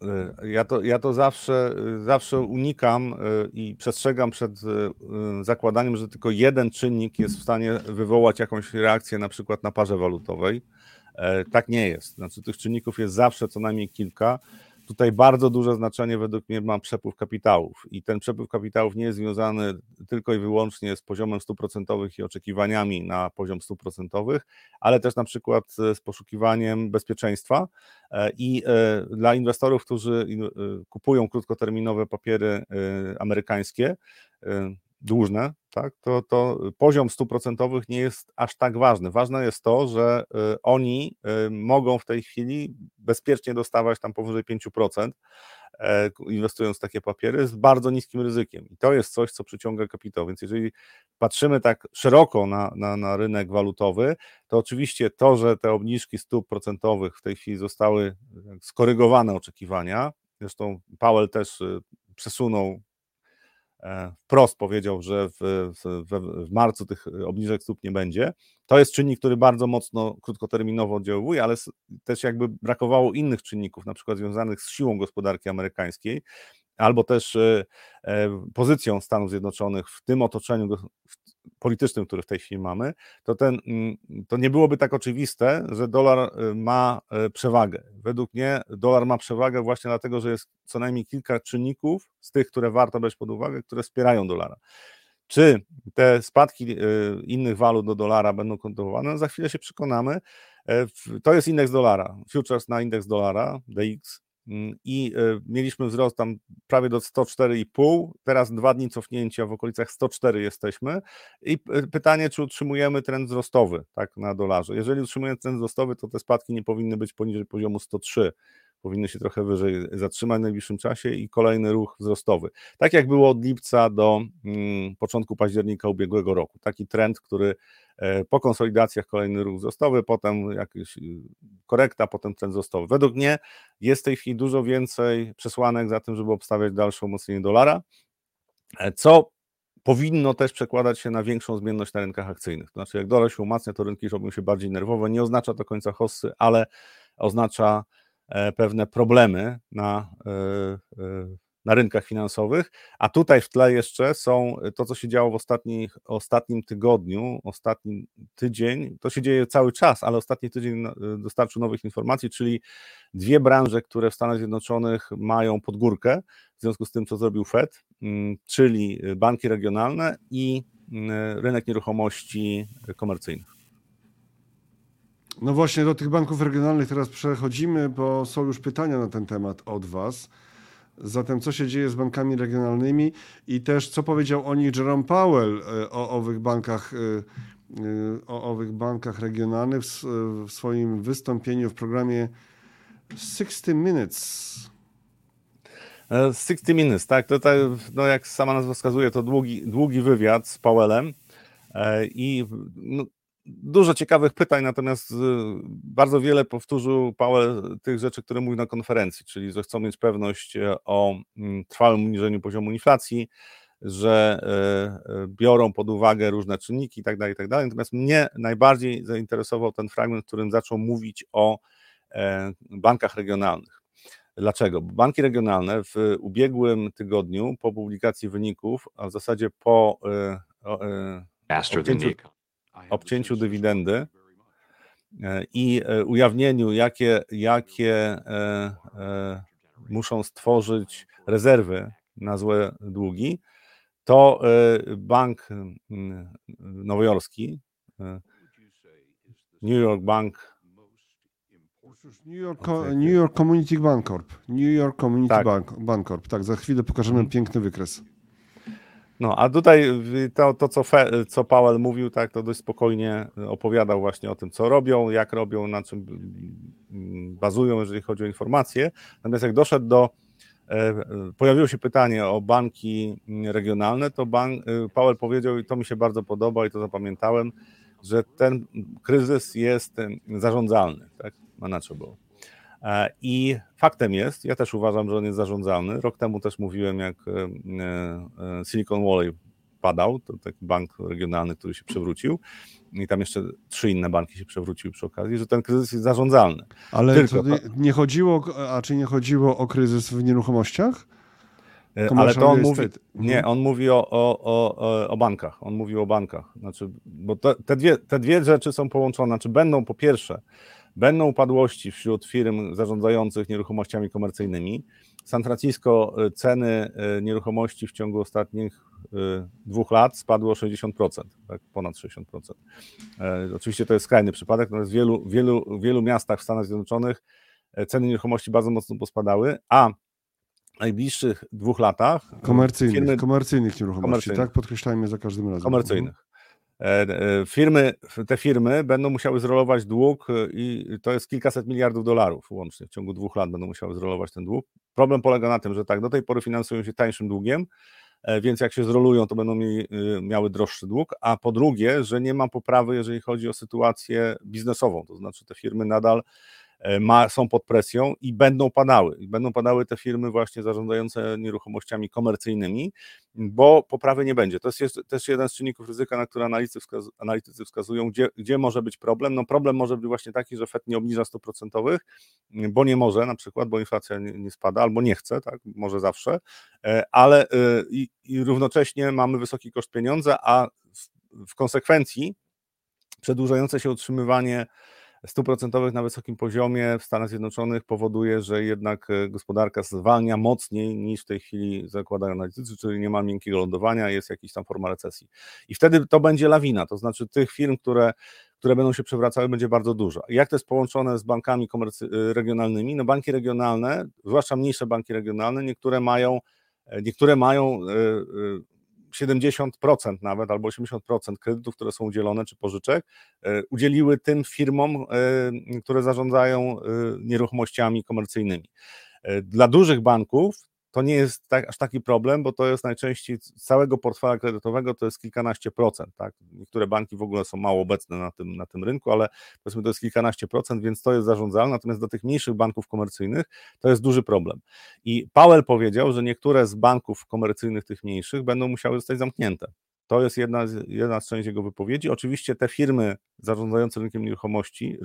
E, ja to, ja to zawsze, zawsze unikam e, i przestrzegam przed e, zakładaniem, że tylko jeden czynnik jest w stanie wywołać jakąś reakcję, na przykład na parze walutowej. Tak nie jest. Znaczy, tych czynników jest zawsze co najmniej kilka. Tutaj bardzo duże znaczenie według mnie ma przepływ kapitałów. I ten przepływ kapitałów nie jest związany tylko i wyłącznie z poziomem stóp procentowych i oczekiwaniami na poziom stóp procentowych, ale też na przykład z poszukiwaniem bezpieczeństwa. E, i e, dla inwestorów, którzy e, kupują krótkoterminowe papiery amerykańskie, dłużne, tak, to, to poziom stóp procentowych nie jest aż tak ważny. Ważne jest to, że y, oni y, mogą w tej chwili bezpiecznie dostawać tam powyżej 5%, e, inwestując w takie papiery z bardzo niskim ryzykiem. I to jest coś, co przyciąga kapitał. Więc jeżeli patrzymy tak szeroko na, na, na rynek walutowy, to oczywiście to, że te obniżki stóp procentowych w tej chwili zostały skorygowane oczekiwania, zresztą Powell też y, przesunął wprost powiedział, że w, w, w, marcu tych obniżek stóp nie będzie. To jest czynnik, który bardzo mocno krótkoterminowo oddziałuje, ale też jakby brakowało innych czynników, na przykład związanych z siłą gospodarki amerykańskiej, albo też e, e, pozycją Stanów Zjednoczonych w tym otoczeniu politycznym, który w tej chwili mamy, to, ten, mm, to nie byłoby tak oczywiste, że dolar y, ma y, przewagę. Według mnie dolar ma przewagę właśnie dlatego, że jest co najmniej kilka czynników z tych, które warto brać pod uwagę, które wspierają dolara. Czy te spadki y, innych walut do dolara będą kontynuowane? No za chwilę się przekonamy. E, to jest indeks dolara, futures na indeks dolara, DX, i e, mieliśmy wzrost tam prawie do 104,5, teraz dwa dni cofnięcia w okolicach 104 jesteśmy i e, pytanie, czy utrzymujemy trend wzrostowy tak, na dolarze. Jeżeli utrzymujemy trend wzrostowy, to te spadki nie powinny być poniżej poziomu 103, powinny się trochę wyżej zatrzymać w najbliższym czasie i kolejny ruch wzrostowy. Tak jak było od lipca do mm, początku października ubiegłego roku. Taki trend, który e, po konsolidacjach kolejny ruch wzrostowy, potem jakaś y, korekta, potem trend wzrostowy. Według mnie jest w tej chwili dużo więcej przesłanek za tym, żeby obstawiać dalsze umocnienie dolara, e, co powinno też przekładać się na większą zmienność na rynkach akcyjnych. To znaczy, jak dolar się umacnia, to rynki robią się bardziej nerwowe. Nie oznacza to końca hossy, ale oznacza pewne problemy na, e, e, na rynkach finansowych, a tutaj w tle jeszcze są to, co się działo w ostatnich, ostatnim tygodniu, ostatni tydzień, to się dzieje cały czas, ale ostatni tydzień dostarczył nowych informacji, czyli dwie branże, które w Stanach Zjednoczonych mają podgórkę w związku z tym, co zrobił Fed, mm, czyli banki regionalne i mm, rynek nieruchomości komercyjnych. No właśnie do tych banków regionalnych teraz przechodzimy, bo są już pytania na ten temat od Was. Zatem co się dzieje z bankami regionalnymi i też co powiedział o nich Jerome Powell e, o owych bankach, e, e, o owych bankach regionalnych w swoim wystąpieniu w programie 60 Minutes. 60 Minutes, tak. To, to, no jak sama nazwa wskazuje, to długi, długi wywiad z Powellem i no, dużo ciekawych pytań, natomiast y, bardzo wiele powtórzył Powell tych rzeczy, które mówił na konferencji, czyli że chcą mieć pewność e, o mm, trwałym uniżeniu poziomu inflacji, że e, e, biorą pod uwagę różne czynniki itd., tak itd. Tak natomiast mnie najbardziej zainteresował ten fragment, w którym zaczął mówić o bankach regionalnych. Dlaczego? Bo banki regionalne w ubiegłym tygodniu po publikacji wyników, a w zasadzie po obcięciu, obcięciu dywidendy e, i e, ujawnieniu, jakie, jakie e, muszą stworzyć rezerwy na złe długi, to bank nowojorski, New York Bank. New York, New York Community Bancorp. New York Community tak. Bank, Bancorp. Tak, za chwilę pokażemy hmm. piękny wykres. No, a tutaj to, to co, Fe, co mówił, tak, to dość spokojnie opowiadał właśnie o tym, co robią, jak robią, na czym mm, bazują, jeżeli chodzi o informacje. Natomiast jak doszedł do, e, pojawiło się pytanie o banki regionalne, to bank, Powell powiedział, i to mi się bardzo podoba i to zapamiętałem, że ten kryzys jest zarządzalny, tak, manageable. E, I faktem jest, ja też uważam, że on jest zarządzalny. Rok temu też mówiłem, jak e, e, Silicon Valley padał, to taki bank regionalny, który się przewrócił i tam jeszcze trzy inne banki się przewróciły przy okazji, że ten kryzys jest zarządzalny. Ale Tylko, nie chodziło, a czy nie chodziło o kryzys w nieruchomościach? Ale to on mówi, nie, mhm. on mówi o, o, o, o bankach, on mówi o bankach, znaczy, bo te, te, dwie, te dwie rzeczy są połączone, znaczy będą po pierwsze Będą upadłości wśród firm zarządzających nieruchomościami komercyjnymi. San Francisco e, ceny e, nieruchomości w ciągu ostatnich e, dwóch lat spadło o 60%, tak, ponad 60%. Oczywiście to jest skrajny przypadek, natomiast w wielu, wielu, wielu miastach w Stanach Zjednoczonych ceny nieruchomości bardzo mocno pospadały, a w najbliższych dwóch latach komercyjnych, firmy, komercyjnych nieruchomości, komercyjnych. tak? Podkreślajmy za każdym razem. Komercyjnych. E, e, firmy, te firmy będą musiały zrolować dług e, i to jest kilkaset miliardów dolarów łącznie. W ciągu dwóch lat będą musiały zrolować ten dług. Problem polega na tym, że tak, do tej pory finansują się tańszym długiem, więc jak się zrolują, to będą miały droższy dług, a po drugie, że nie ma poprawy, jeżeli chodzi o sytuację biznesową, to znaczy te firmy nadal ma, są pod presją i będą padały. Będą padały te firmy właśnie zarządzające nieruchomościami komercyjnymi, bo poprawy nie będzie. To jest też jeden z czynników ryzyka, na który analitycy, wskazu, analitycy wskazują, gdzie, gdzie może być problem. No problem może być właśnie taki, że FED nie obniża stóp procentowych, bo nie może na przykład, bo inflacja nie, nie spada, albo nie chce, tak, może zawsze, e, ale e, i, i równocześnie mamy wysoki koszt pieniądza, a w, w konsekwencji przedłużające się utrzymywanie stóp procentowych na wysokim poziomie w Stanach Zjednoczonych powoduje, że jednak e, gospodarka zwalnia mocniej niż w tej chwili zakładają analitycy, czyli nie ma miękkiego lądowania, jest jakaś tam forma recesji. I wtedy to będzie lawina, to znaczy tych firm, które które będą się przewracały, będzie bardzo dużo. Jak to jest połączone z bankami e, regionalnymi? No banki regionalne, zwłaszcza mniejsze banki regionalne, niektóre mają, e, niektóre mają 70% nawet albo 80% kredytów, które są udzielone, czy pożyczek, e, udzieliły tym firmom, e, które zarządzają e, nieruchomościami komercyjnymi. Dla dużych banków to nie jest tak, aż taki problem, bo to jest najczęściej całego portfela kredytowego to jest kilkanaście procent. Tak? Niektóre banki w ogóle są mało obecne na tym, na tym rynku, ale powiedzmy to jest kilkanaście procent, więc to jest zarządzalne. Natomiast dla tych mniejszych banków komercyjnych to jest duży problem. I Powell powiedział, że niektóre z banków komercyjnych, tych mniejszych, będą musiały zostać zamknięte. To jest jedna jedna z części jego wypowiedzi. Oczywiście te firmy zarządzające rynkiem nieruchomości,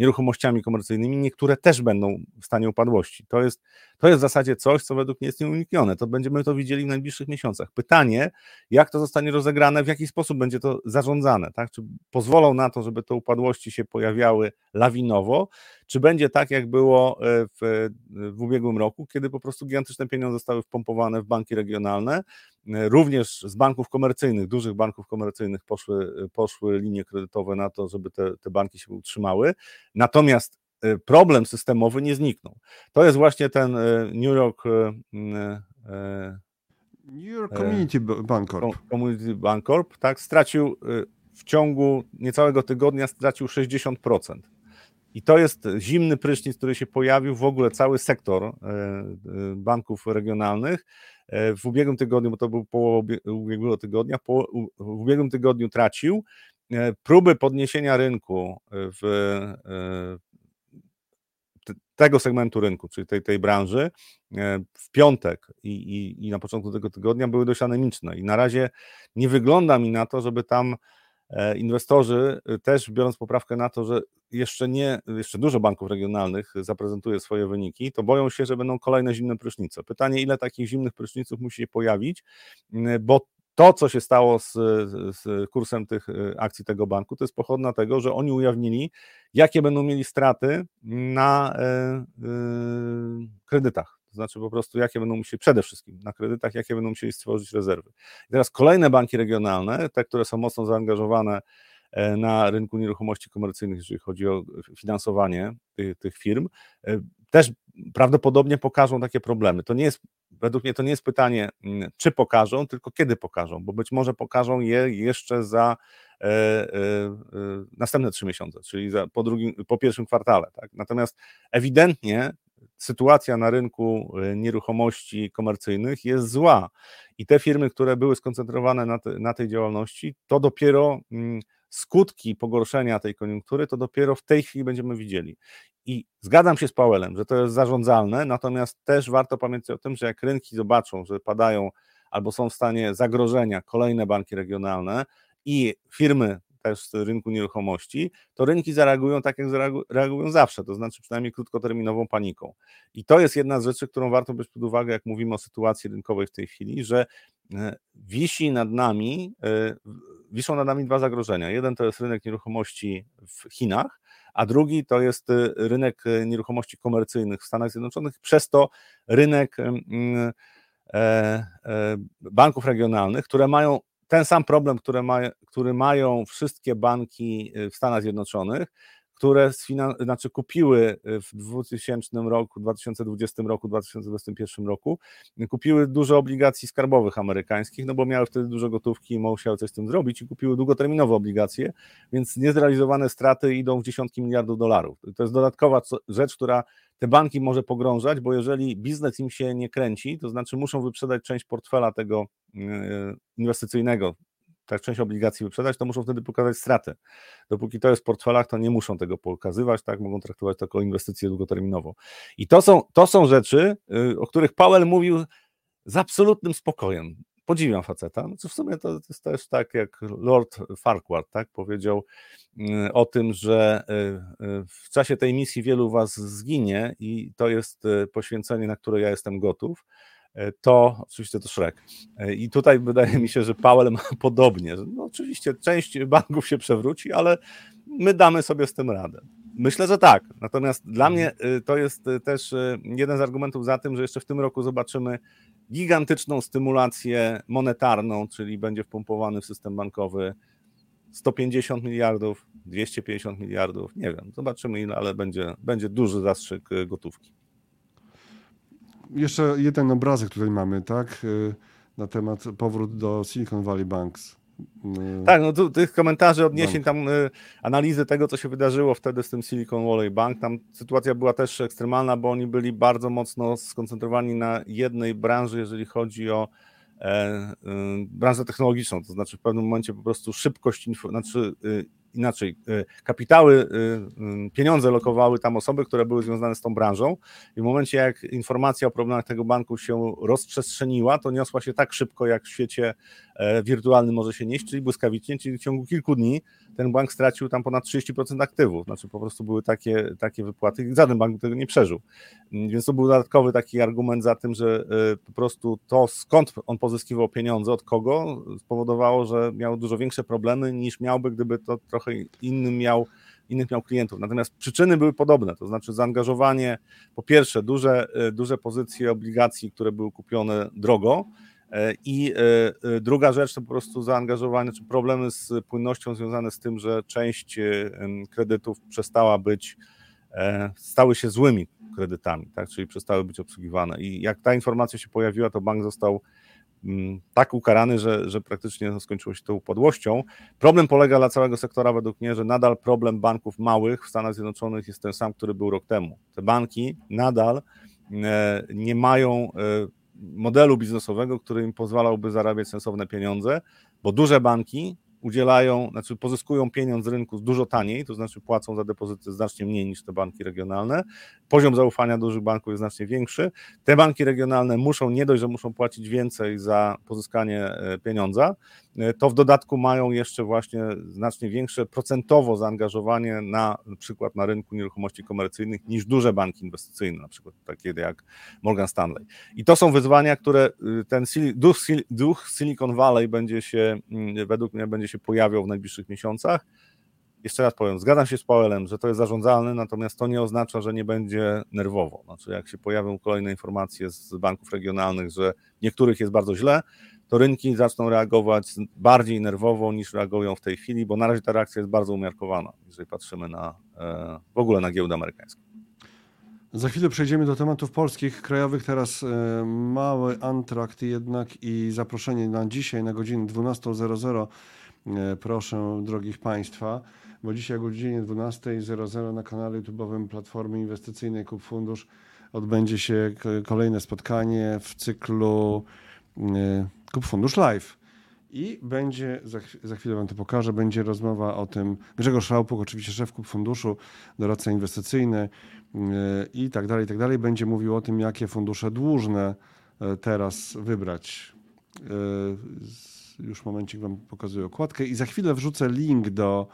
nieruchomościami komercyjnymi, niektóre też będą w stanie upadłości. To jest, to jest w zasadzie coś, co według mnie jest nieuniknione. To będziemy to widzieli w najbliższych miesiącach. Pytanie, jak to zostanie rozegrane, w jaki sposób będzie to zarządzane, tak? Czy pozwolą na to, żeby te upadłości się pojawiały lawinowo, czy będzie tak, jak było e, w, w ubiegłym roku, kiedy po prostu gigantyczne pieniądze zostały wpompowane w banki regionalne, e, również z banków komercyjnych, dużych banków komercyjnych poszły, poszły linie kredytowe na to, żeby te, te banki się utrzymały. Natomiast e, problem systemowy nie zniknął. To jest właśnie ten New York. New York Community Bancorp. Community Bancorp, tak, stracił w ciągu niecałego tygodnia stracił 60%. I to jest zimny prysznic, który się pojawił w ogóle cały sektor banków regionalnych. E, w ubiegłym tygodniu, bo to był połowa ubiegłego tygodnia, w ubiegłym tygodniu tracił. Próby podniesienia rynku w tego segmentu rynku, czyli tej, tej branży, w piątek i, i, i na początku tego tygodnia były dość anemiczne. I na razie nie wygląda mi na to, żeby tam E, inwestorzy też biorąc poprawkę na to, że jeszcze nie, jeszcze dużo banków regionalnych zaprezentuje swoje wyniki, to boją się, że będą kolejne zimne prysznice. Pytanie, ile takich zimnych pryszniców musi się pojawić, bo to, co się stało z, z, kursem tych y, akcji tego banku, to jest pochodna tego, że oni ujawnili, jakie będą mieli straty na e, e, kredytach. To znaczy po prostu, jakie będą musieli, przede wszystkim na kredytach, jakie będą musieli stworzyć rezerwy. I teraz kolejne banki regionalne, te, które są mocno zaangażowane e, na rynku nieruchomości komercyjnych, jeżeli chodzi o finansowanie tych, tych firm, e, też prawdopodobnie pokażą takie problemy. To nie jest, według mnie to nie jest pytanie, mm, czy pokażą, tylko kiedy pokażą, bo być może pokażą je jeszcze za e, e, e, następne trzy miesiące, czyli za, po, drugim, po pierwszym kwartale. Tak? Natomiast ewidentnie sytuacja na rynku e, nieruchomości komercyjnych jest zła i te firmy, które były skoncentrowane na, te, na tej działalności, to dopiero mm, skutki pogorszenia tej koniunktury, to dopiero w tej chwili będziemy widzieli. I zgadzam się z Powellem, że to jest zarządzalne, natomiast też warto pamiętać o tym, że jak rynki zobaczą, że padają albo są w stanie zagrożenia kolejne banki regionalne i firmy też rynku nieruchomości, to rynki zareagują tak, jak reagują zawsze, to znaczy przynajmniej krótkoterminową paniką. I to jest jedna z rzeczy, którą warto brać pod uwagę, jak mówimy o sytuacji rynkowej w tej chwili, że e, wisi nad nami, e, wiszą nad nami dwa zagrożenia. Jeden to jest rynek nieruchomości w Chinach, a drugi to jest e, rynek nieruchomości komercyjnych w Stanach Zjednoczonych, przez to rynek banków regionalnych, które mają ten sam problem, który, ma, który mają wszystkie banki y, w Stanach Zjednoczonych, które znaczy kupiły y, w 2000 roku, 2020 roku, 2021 roku, kupiły dużo obligacji skarbowych amerykańskich, no bo miały wtedy dużo gotówki i musiały coś z tym zrobić i kupiły długoterminowe obligacje, więc niezrealizowane straty idą w dziesiątki miliardów dolarów. To jest dodatkowa rzecz, która te banki może pogrążać, bo jeżeli biznes im się nie kręci, to znaczy muszą wyprzedać część portfela tego y, inwestycyjnego, tak część obligacji wyprzedać, to muszą wtedy pokazać straty. Dopóki to jest w portfelach, to nie muszą tego pokazywać, tak, mogą traktować to jako inwestycję długoterminową. I to są, to są rzeczy, y, o których Powell mówił z absolutnym spokojem. Podziwiam faceta. No, w sumie to jest też tak, jak Lord Farquhar tak, powiedział y, o tym, że y, w czasie tej misji wielu was zginie i to jest poświęcenie, na które ja jestem gotów. E, to oczywiście to Shrek. E, I tutaj wydaje mi się, że Powell ma podobnie. No oczywiście część banków się przewróci, ale my damy sobie z tym radę. Myślę, że tak. Natomiast dla mhm. mnie e, to jest też jeden z argumentów za tym, że jeszcze w tym roku zobaczymy gigantyczną stymulację monetarną, czyli będzie wpompowany w system bankowy 150 miliardów, 250 miliardów, nie wiem, zobaczymy ile, ale będzie, będzie duży zastrzyk gotówki jeszcze jeden obrazek tutaj mamy, tak? Y, na temat powrót do Silicon Valley Banks. Y, tak, no tu, tych komentarzy, odniesień, tam y, analizy tego, co się wydarzyło wtedy z tym Silicon Valley Bank, tam sytuacja była też ekstremalna, bo oni byli bardzo mocno skoncentrowani na jednej branży, jeżeli chodzi o e, e, branżę technologiczną, to znaczy w pewnym momencie po prostu szybkość, znaczy inaczej, y, kapitały, y, y, pieniądze lokowały tam osoby, które były związane z tą branżą i w momencie jak informacja o problemach tego banku się rozprzestrzeniła, to niosła się tak szybko jak w świecie wirtualny może się nieść, czyli błyskawicznie, czyli w ciągu kilku dni ten bank stracił tam ponad 30% aktywów. Znaczy po prostu były takie, takie wypłaty i żaden bank tego nie przeżył. Więc to był dodatkowy taki argument za tym, że e, po prostu to skąd on pozyskiwał pieniądze, od kogo, spowodowało, że miał dużo większe problemy niż miałby, gdyby to trochę innym miał innych miał klientów. Natomiast przyczyny były podobne, to znaczy zaangażowanie, po pierwsze, duże, e, duże pozycje obligacji, które były kupione drogo. E, I e, druga rzecz to po prostu zaangażowanie, czy problemy z płynnością związane z tym, że część kredytów przestała być, stały się złymi kredytami, tak? czyli przestały być obsługiwane. I jak ta informacja się pojawiła, to bank został Mm, tak ukarany, że, że praktycznie skończyło się to upadłością. Problem polega dla całego sektora według mnie, że nadal problem banków małych w Stanach Zjednoczonych jest ten sam, który był rok temu. Te banki nadal e, nie mają e, modelu biznesowego, który im pozwalałby zarabiać sensowne pieniądze, bo duże banki udzielają, znaczy pozyskują pieniądz z rynku dużo taniej, to znaczy płacą za depozyty znacznie mniej niż te banki regionalne. Poziom zaufania dużych banków jest znacznie większy. Te banki regionalne muszą, nie dość, że muszą płacić więcej za pozyskanie e, pieniądza, to w dodatku mają jeszcze właśnie znacznie większe procentowo zaangażowanie na, na przykład na rynku nieruchomości komercyjnych niż duże banki inwestycyjne, na przykład takie jak Morgan Stanley. I to są wyzwania, które y, ten duch, duch Silicon Valley będzie się, mm, według mnie będzie się pojawiał w najbliższych miesiącach. Jeszcze raz powiem, zgadzam się z Powellem, że to jest zarządzalne, natomiast to nie oznacza, że nie będzie nerwowo. Znaczy, jak się pojawią kolejne informacje z banków regionalnych, że niektórych jest bardzo źle, to rynki zaczną reagować bardziej nerwowo niż reagują w tej chwili, bo na razie ta reakcja jest bardzo umiarkowana, jeżeli patrzymy na e, w ogóle na giełdę amerykańską. Za chwilę przejdziemy do tematów polskich, krajowych. Teraz e, mały antrakt jednak i zaproszenie na dzisiaj na godzinę 12.00 E, proszę drogich Państwa, bo dzisiaj o godzinie 12.00 na kanale YouTube'owym Platformy Inwestycyjnej Kup Fundusz odbędzie się kolejne spotkanie w cyklu Kup Fundusz Live. I będzie, za, za, chwilę Wam to pokażę, będzie rozmowa o tym, Grzegorz Raupuk, oczywiście szef Kup Funduszu, doradca inwestycyjny yy, i tak dalej, i tak dalej, będzie mówił o tym, jakie fundusze dłużne teraz wybrać. Yy, już momencik Wam pokazuję okładkę i za chwilę wrzucę link do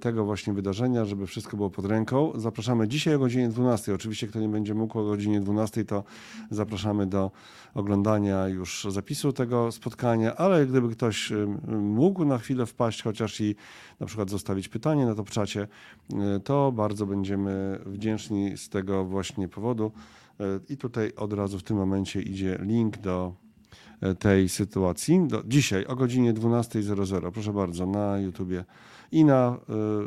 tego właśnie wydarzenia, żeby wszystko było pod ręką. Zapraszamy dzisiaj o godzinie 12. Oczywiście, kto nie będzie mógł o godzinie 12, to zapraszamy do oglądania już zapisu tego spotkania, ale gdyby ktoś e, mógł na chwilę wpaść, chociaż i na przykład zostawić pytanie na to czacie, e, to bardzo będziemy wdzięczni z tego właśnie powodu. I tutaj od razu w tym momencie idzie link do tej sytuacji. Do, dzisiaj o godzinie 12.00, proszę bardzo, na YouTubie i na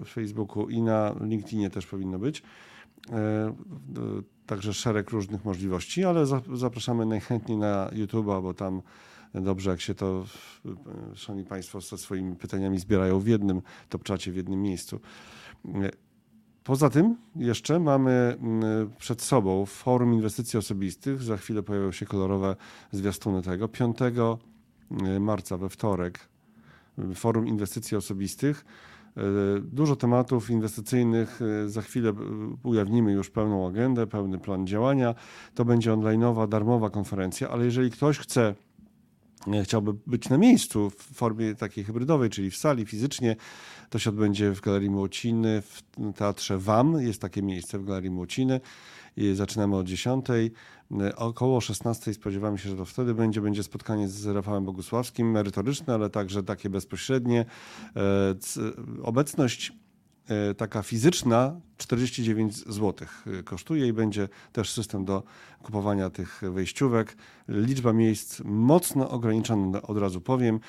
y, Facebooku, i na LinkedInie też powinno być. Y, y, także szereg różnych możliwości, ale za, zapraszamy najchętniej na YouTube'a, bo tam dobrze, jak się to, szanowni Państwo, ze swoimi pytaniami zbierają w jednym topczacie, w jednym miejscu. Poza tym jeszcze mamy mm, przed sobą Forum Inwestycji Osobistych. Za chwilę pojawią się kolorowe zwiastuny tego. 5 mm, marca we wtorek Forum Inwestycji Osobistych. E, dużo tematów inwestycyjnych. E, za chwilę e, ujawnimy już pełną agendę, pełny plan działania. To będzie onlineowa, darmowa konferencja, ale jeżeli ktoś chce chciałby być na miejscu w formie takiej hybrydowej, czyli w sali fizycznie, to się odbędzie w Galerii Młociny, w Teatrze WAM. Jest takie miejsce w Galerii Młociny. Zaczynamy od 10. Około 16 spodziewamy się, że to wtedy będzie. Będzie spotkanie z Rafałem Bogusławskim, merytoryczne, ale także takie bezpośrednie. E, obecność E, taka fizyczna 49 zł e, kosztuje i będzie też system do kupowania tych wejściówek. Liczba miejsc mocno ograniczona, od razu powiem.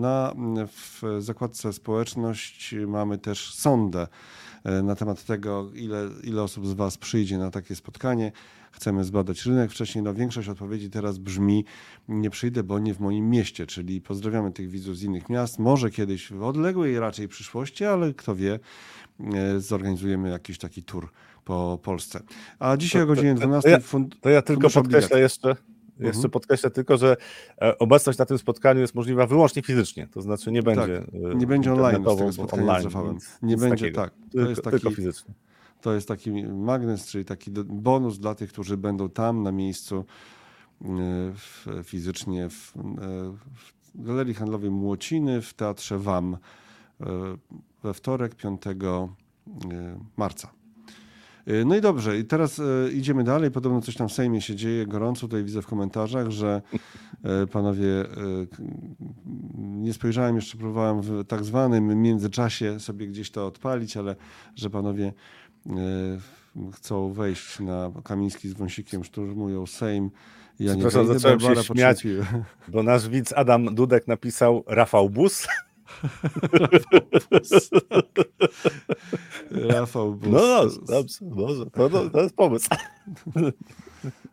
Na, w zakładce społeczność mamy też sondę e, na temat tego, ile, ile osób z Was przyjdzie na takie spotkanie chcemy zbadać rynek. Wcześniej no, większość odpowiedzi teraz brzmi nie przyjdę, bo nie w moim mieście, czyli pozdrawiamy tych widzów z innych miast. Może kiedyś w odległej raczej przyszłości, ale kto wie, e, zorganizujemy jakiś taki tour po Polsce. A dzisiaj o godzinie 12 to, ja, to ja tylko podkreślę jeszcze, jeszcze mhm. podkreślę tylko, że e, obecność na tym spotkaniu jest możliwa wyłącznie fizycznie, to znaczy nie będzie tak, nie będzie online z tego spotkania online, nie będzie takiego. tak, to tylko, jest taki, tylko fizycznie. To jest taki magnes, czyli taki bonus dla tych, którzy będą tam na miejscu e, fizycznie w, Galerii Handlowej Młociny w Teatrze WAM we wtorek 5 marca. No i dobrze, i teraz idziemy dalej. Podobno coś tam w Sejmie się dzieje gorąco. Tutaj widzę w komentarzach, że panowie, nie spojrzałem jeszcze, próbowałem w tak zwanym międzyczasie sobie gdzieś to odpalić, ale że panowie chcą wejść na Kamiński z Wąsikiem, szturmują Sejm. Ja nie Przepraszam, zacząłem się śmiać, bo nasz widz Adam Dudek napisał Rafał Bus. Rafał Bus. No dobrze, dobrze, dobrze. To, to, to jest pomysł.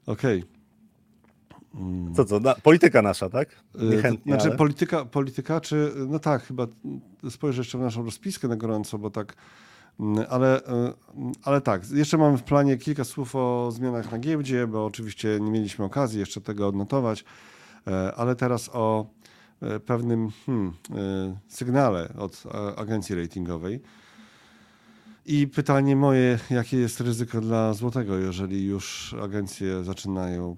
Okej. Okay. Co, co, na, polityka nasza, tak? Y, Niechętnie, znaczy ale... polityka, polityka, czy, no tak, chyba spojrzę jeszcze w naszą rozpiskę na gorąco, bo tak Mm, ale, e, ale tak, jeszcze mamy w planie kilka słów o zmianach na giełdzie, bo oczywiście nie mieliśmy okazji jeszcze tego odnotować, e, ale teraz o e, pewnym hmm, sygnale od agencji ratingowej. I pytanie moje, jakie jest ryzyko dla złotego, jeżeli już agencje zaczynają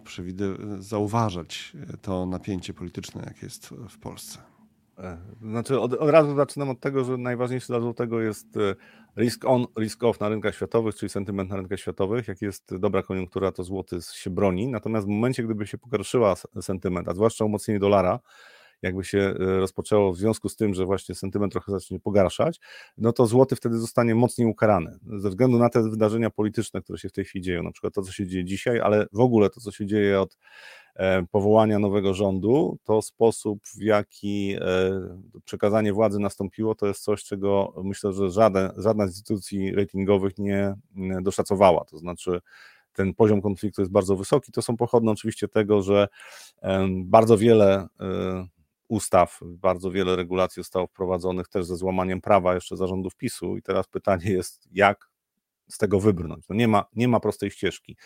zauważać to napięcie polityczne, jakie jest w Polsce? Znaczy, od, od razu zaczynam od tego, że najważniejsze dla złotego jest risk on, risk off na rynkach światowych, czyli sentyment na rynkach światowych. Jak jest dobra koniunktura, to złoty się broni. Natomiast w momencie, gdyby się pogorszyła sentyment, a zwłaszcza umocnienie dolara, jakby się e, rozpoczęło w związku z tym, że właśnie sentyment trochę zacznie pogarszać, no to złoty wtedy zostanie mocniej ukarany. Ze względu na te wydarzenia polityczne, które się w tej chwili dzieją, na przykład to, co się dzieje dzisiaj, ale w ogóle to, co się dzieje od E, powołania nowego rządu, to sposób, w jaki e, przekazanie władzy nastąpiło, to jest coś, czego myślę, że żaden, żadna z instytucji ratingowych nie doszacowała. To znaczy, ten poziom konfliktu jest bardzo wysoki. To są pochodne oczywiście tego, że bardzo wiele ustaw, bardzo wiele regulacji zostało wprowadzonych też ze złamaniem prawa jeszcze zarządów PiSu i teraz pytanie jest, jak z tego wybrnąć. No nie, ma, nie ma prostej ścieżki.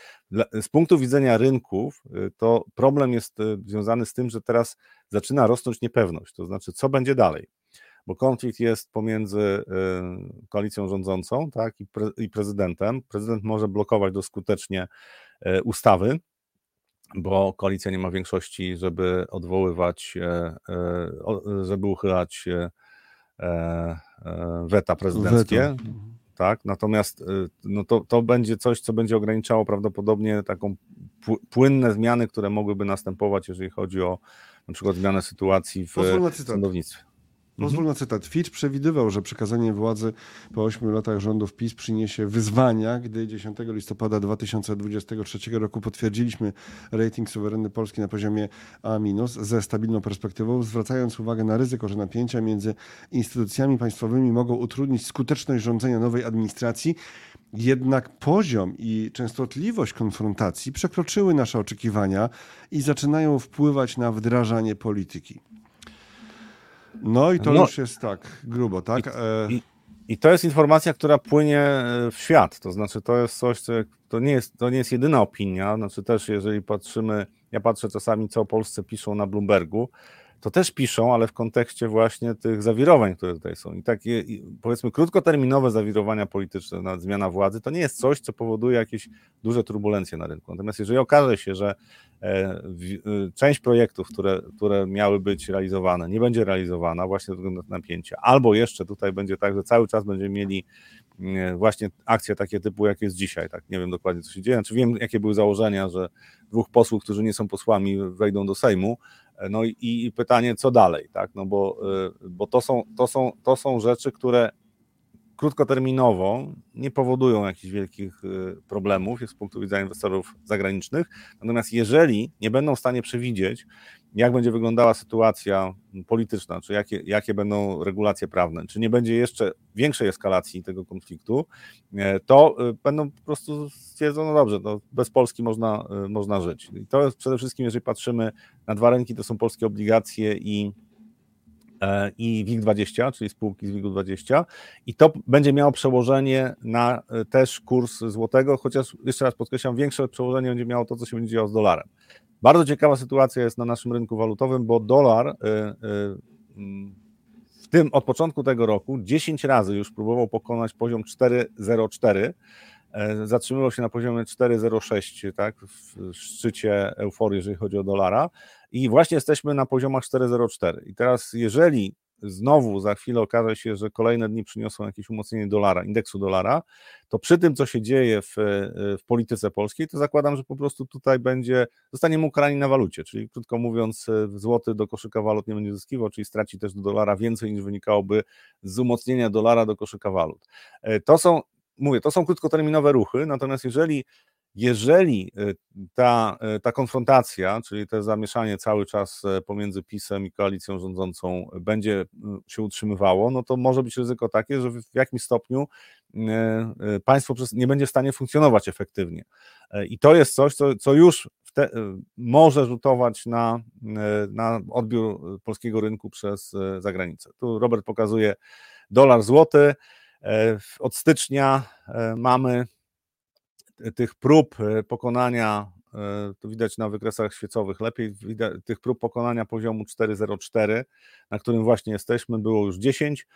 Z punktu widzenia rynków, y, to problem jest y, związany z tym, że teraz zaczyna rosnąć niepewność, to znaczy, co będzie dalej. Bo konflikt jest pomiędzy y, koalicją rządzącą tak, i, pre, i prezydentem. Prezydent może blokować doskutecznie ustawy, bo koalicja nie ma większości, żeby odwoływać, żeby uchylać weta prezydenckie. Weto. Tak? Natomiast no to, to będzie coś, co będzie ograniczało prawdopodobnie taką płynne zmiany, które mogłyby następować, jeżeli chodzi o na przykład zmianę sytuacji w sądownictwie. Pozwól na cytat. Fitch przewidywał, że przekazanie władzy po 8 latach rządów PiS przyniesie wyzwania, gdy 10 listopada 2023 roku potwierdziliśmy rating suwerenny Polski na poziomie A- ze stabilną perspektywą, zwracając uwagę na ryzyko, że napięcia między instytucjami państwowymi mogą utrudnić skuteczność rządzenia nowej administracji. Jednak poziom i częstotliwość konfrontacji przekroczyły nasze oczekiwania i zaczynają wpływać na wdrażanie polityki. No i to no, już jest tak, grubo, tak? I, e... i, I, to jest informacja, która płynie e, w świat, to znaczy to jest coś, co, to, nie jest, to nie jest jedyna opinia, znaczy też jeżeli patrzymy, ja patrzę czasami, co o Polsce piszą na Bloombergu, to też piszą, ale w kontekście właśnie tych zawirowań, które tutaj są. I takie, powiedzmy, krótkoterminowe zawirowania polityczne, zmiana władzy, to nie jest coś, co powoduje jakieś duże turbulencje na rynku. Natomiast jeżeli okaże się, że e, e, część projektów, które, które miały być realizowane, nie będzie realizowana właśnie ze względu na napięcia, albo jeszcze tutaj będzie tak, że cały czas będziemy mieli właśnie akcje takie typu, jak jest dzisiaj, tak, nie wiem dokładnie, co się dzieje, czy znaczy, wiem, jakie były założenia, że dwóch posłów, którzy nie są posłami, wejdą do Sejmu, no i, i pytanie, co dalej, tak? No bo, y, bo to, są, to, są, to są rzeczy, które krótkoterminowo nie powodują jakichś wielkich y, problemów z punktu widzenia inwestorów zagranicznych. Natomiast jeżeli nie będą w stanie przewidzieć, jak będzie wyglądała sytuacja polityczna, czy jakie, jakie będą regulacje prawne, czy nie będzie jeszcze większej eskalacji tego konfliktu, e, to e, będą po prostu stwierdzą, no dobrze, to bez Polski można, e, można żyć. I to jest przede wszystkim, jeżeli patrzymy na dwa rynki, to są polskie obligacje i i WIG20, czyli spółki z WIG-20 i to będzie miało przełożenie na też kurs złotego, chociaż jeszcze raz podkreślam, większe przełożenie będzie miało to, co się będzie działo z dolarem. Bardzo ciekawa sytuacja jest na naszym rynku walutowym, bo dolar y, y, w tym od początku tego roku 10 razy już próbował pokonać poziom 4,04 e, zatrzymywał się na poziomie 4,06, tak, w szczycie euforii, jeżeli chodzi o dolara. I właśnie jesteśmy na poziomach 4,04 i teraz jeżeli znowu za chwilę okaże się, że kolejne dni przyniosą jakieś umocnienie dolara, indeksu dolara, to przy tym, co się dzieje w, w polityce polskiej, to zakładam, że po prostu tutaj będzie, zostaniemy ukarani na walucie, czyli krótko mówiąc, złoty do koszyka walut nie będzie zyskiwał, czyli straci też do dolara więcej niż wynikałoby z umocnienia dolara do koszyka walut. E, to są, mówię, to są krótkoterminowe ruchy, natomiast jeżeli jeżeli y, ta, y, ta konfrontacja, czyli to zamieszanie cały czas e, pomiędzy PiSem i koalicją rządzącą będzie y, się utrzymywało, no to może być ryzyko takie, że w jakimś stopniu państwo nie będzie w stanie funkcjonować efektywnie. E, I to jest coś, co, co już te, może rzutować na, na odbiór polskiego rynku przez zagranicę. Tu Robert pokazuje dolar złoty. E, od stycznia mamy tych prób e, pokonania, e, to widać na wykresach świecowych lepiej, tych prób pokonania poziomu 4,04, na którym właśnie jesteśmy, było już 10.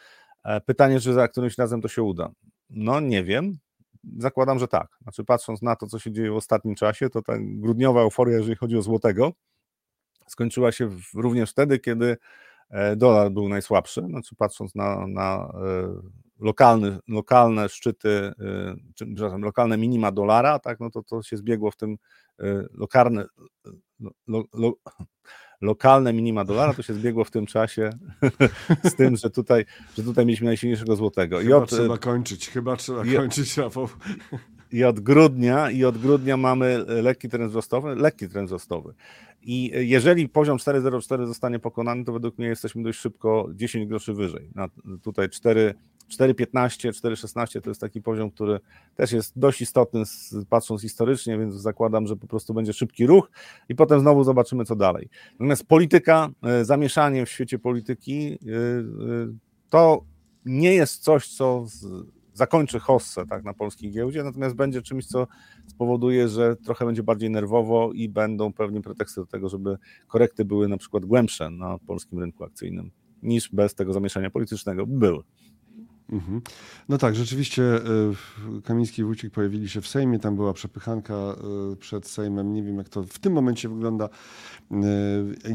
E, pytanie, czy za którymś razem to się uda. No nie wiem, zakładam, że tak. Znaczy patrząc na to, co się dzieje w ostatnim czasie, to ta grudniowa euforia, jeżeli chodzi o złotego, skończyła się również wtedy, kiedy dolar był najsłabszy, znaczy patrząc na, na lokalny, lokalne szczyty, y, czy, przepraszam, lokalne minima dolara, tak, no to to się zbiegło w tym y, lokalne, lo, lo, lokalne minima dolara, to się zbiegło w tym czasie z tym, że tutaj, że tutaj mieliśmy najsilniejszego złotego. Chyba I od, trzeba kończyć, chyba trzeba i, kończyć, Rafał. I od grudnia, i od grudnia mamy lekki trend wzrostowy, lekki trend wzrostowy. I jeżeli poziom 4,04 zostanie pokonany, to według mnie jesteśmy dość szybko 10 groszy wyżej. Na, tutaj 4, 4,15, 4,16 to jest taki poziom, który też jest dość istotny patrząc historycznie, więc zakładam, że po prostu będzie szybki ruch i potem znowu zobaczymy, co dalej. Natomiast polityka, e, zamieszanie w świecie polityki, e, e, to nie jest coś, co zakończy hossę tak, na polskiej giełdzie, natomiast będzie czymś, co spowoduje, że trochę będzie bardziej nerwowo i będą pewnie preteksty do tego, żeby korekty były na przykład głębsze na polskim rynku akcyjnym niż bez tego zamieszania politycznego były. Mhm. No tak, rzeczywiście y, Kamiński i Wójcik pojawili się w Sejmie, tam była przepychanka y, przed Sejmem, nie wiem jak to w tym momencie wygląda y,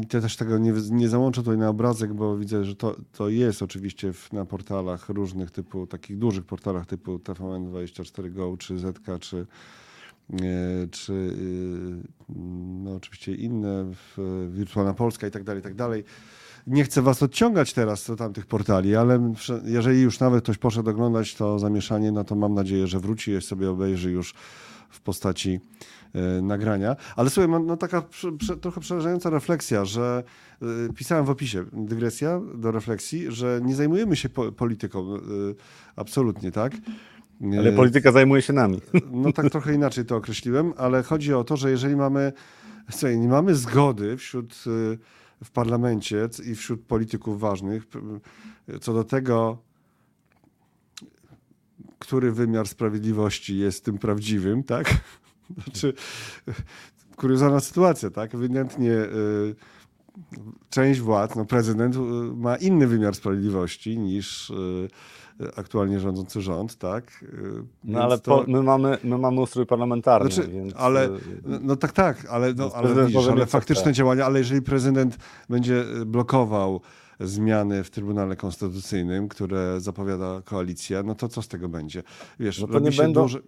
i też tego nie, nie załączę tutaj na obrazek, bo widzę, że to, to jest oczywiście w, na portalach różnych typu, takich dużych portalach typu TVN24Go, czy ZK, czy czy no oczywiście inne, Wirtualna Polska i tak dalej, i tak dalej nie chcę was odciągać teraz do tamtych portali, ale jeżeli już nawet ktoś poszedł oglądać to zamieszanie, no to mam nadzieję, że wróci i sobie obejrzy już w postaci y, nagrania. Ale słuchaj, mam no, taka prze, trochę przerażająca refleksja, że y, pisałem w opisie, dygresja do refleksji, że nie zajmujemy się po, polityką. Y, absolutnie, tak? Ale polityka zajmuje się nami. No tak trochę inaczej to określiłem, ale chodzi o to, że jeżeli mamy, słuchaj, nie mamy zgody wśród w parlamencie i wśród polityków ważnych co do tego, który wymiar sprawiedliwości jest tym prawdziwym, tak? Znaczy, kuriozalna sytuacja, tak? Ewidentnie y, część władz, no prezydent y, ma inny wymiar sprawiedliwości niż y, aktualnie rządzący rząd, tak? No ale to... my, mamy, my mamy ustrój parlamentarny, znaczy, więc... Ale, y, no tak, tak, ale, no, ale, widzisz, ale faktyczne tak. działania, ale jeżeli prezydent będzie blokował zmiany w Trybunale Konstytucyjnym, które zapowiada koalicja, no to co z tego będzie? Wiesz, no to nie będą... Duży...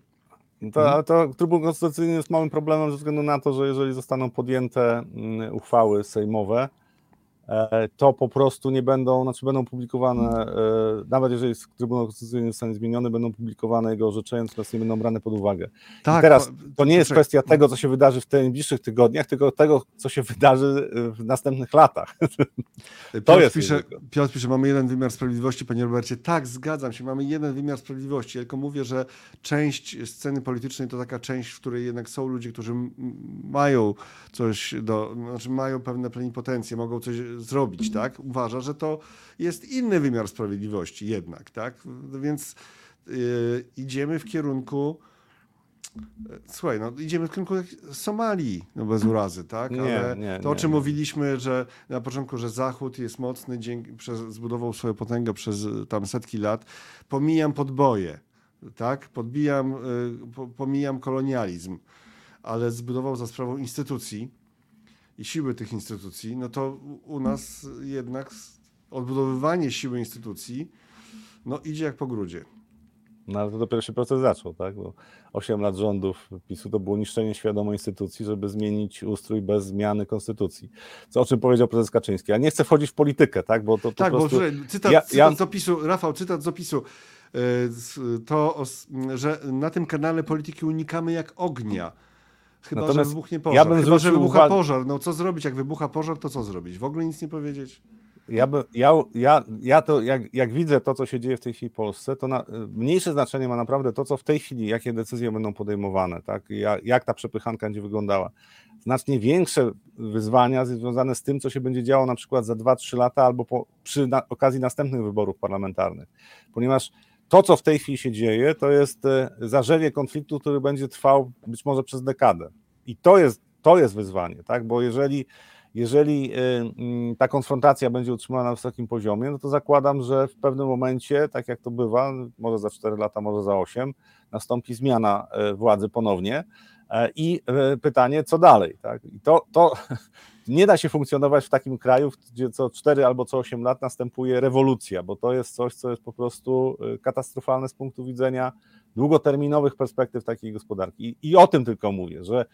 To, ale to Trybunał Konstytucyjny jest małym problemem ze względu na to, że jeżeli zostaną podjęte mm, uchwały sejmowe, to po prostu nie będą, znaczy będą publikowane, e, nawet jeżeli Trybunał Konstytucyjny zostanie zmieniony, będą publikowane jego orzeczenia, natomiast nie będą brane pod uwagę. Tak, I teraz to nie jest kwestia tego, co się wydarzy w tych najbliższych tygodniach, tylko tego, co się wydarzy w następnych latach. to Piotr jest pisze, Piotr pisze, mamy jeden wymiar sprawiedliwości, panie Robercie. Tak, zgadzam się, mamy jeden wymiar sprawiedliwości, tylko mówię, że część sceny politycznej to taka część, w której jednak są ludzie, którzy mają coś do, znaczy mają pewne plenipotencje, mogą coś zrobić, tak? Uważa, że to jest inny wymiar sprawiedliwości jednak, tak? Więc yy, idziemy w kierunku Słuchaj, no idziemy w kierunku Somalii, no bez urazy, tak? Ale nie, nie, to, o czym nie. mówiliśmy, że na początku, że Zachód jest mocny, dzięki, przez, zbudował swoją potęgę przez tam setki lat, pomijam podboje tak, podbijam, y, pomijam kolonializm, ale zbudował za sprawą instytucji i siły tych instytucji, no to u nas jednak odbudowywanie siły instytucji no, idzie jak po grudzie. No ale to dopiero się proces zaczął, tak? Bo 8 lat rządów PiSu to było niszczenie świadomo instytucji, żeby zmienić ustrój bez zmiany konstytucji. Co o czym powiedział prezes Kaczyński. Ja nie chcę wchodzić w politykę, tak? Bo to tak, po prostu... bo cytat, ja, cytat ja... z opisu, Rafał, cytat z opisu. E, to, że na tym kanale polityki unikamy jak ognia. Chyba, Natomiast że wybuchnie pożar. Ja bym Chyba, że wybucha pożar. No co zrobić? Jak wybucha pożar, to co zrobić? W ogóle nic nie powiedzieć? Ja, by, ja, ja, ja to, jak, jak widzę to, co się dzieje w tej chwili w Polsce, to na, mniejsze znaczenie ma naprawdę to, co w tej chwili, jakie decyzje będą podejmowane, tak? jak, jak ta przepychanka będzie wyglądała. Znacznie większe wyzwania związane z tym, co się będzie działo na przykład za 2-3 lata albo po, przy na, okazji następnych wyborów parlamentarnych. Ponieważ to, co w tej chwili się dzieje, to jest e, zarzewie konfliktu, który będzie trwał być może przez dekadę. I to jest, to jest wyzwanie, tak? bo jeżeli jeżeli y, mm, ta konfrontacja będzie utrzymana na wysokim poziomie, no to zakładam, że w pewnym momencie, tak jak to bywa, może za 4 lata, może za 8, nastąpi zmiana e, władzy ponownie e, i e, pytanie, co dalej. Tak? I to, to nie da się funkcjonować w takim kraju, gdzie co 4 albo co 8 lat następuje rewolucja, bo to jest coś, co jest po prostu katastrofalne z punktu widzenia długoterminowych perspektyw takiej gospodarki. I, o tym tylko mówię, że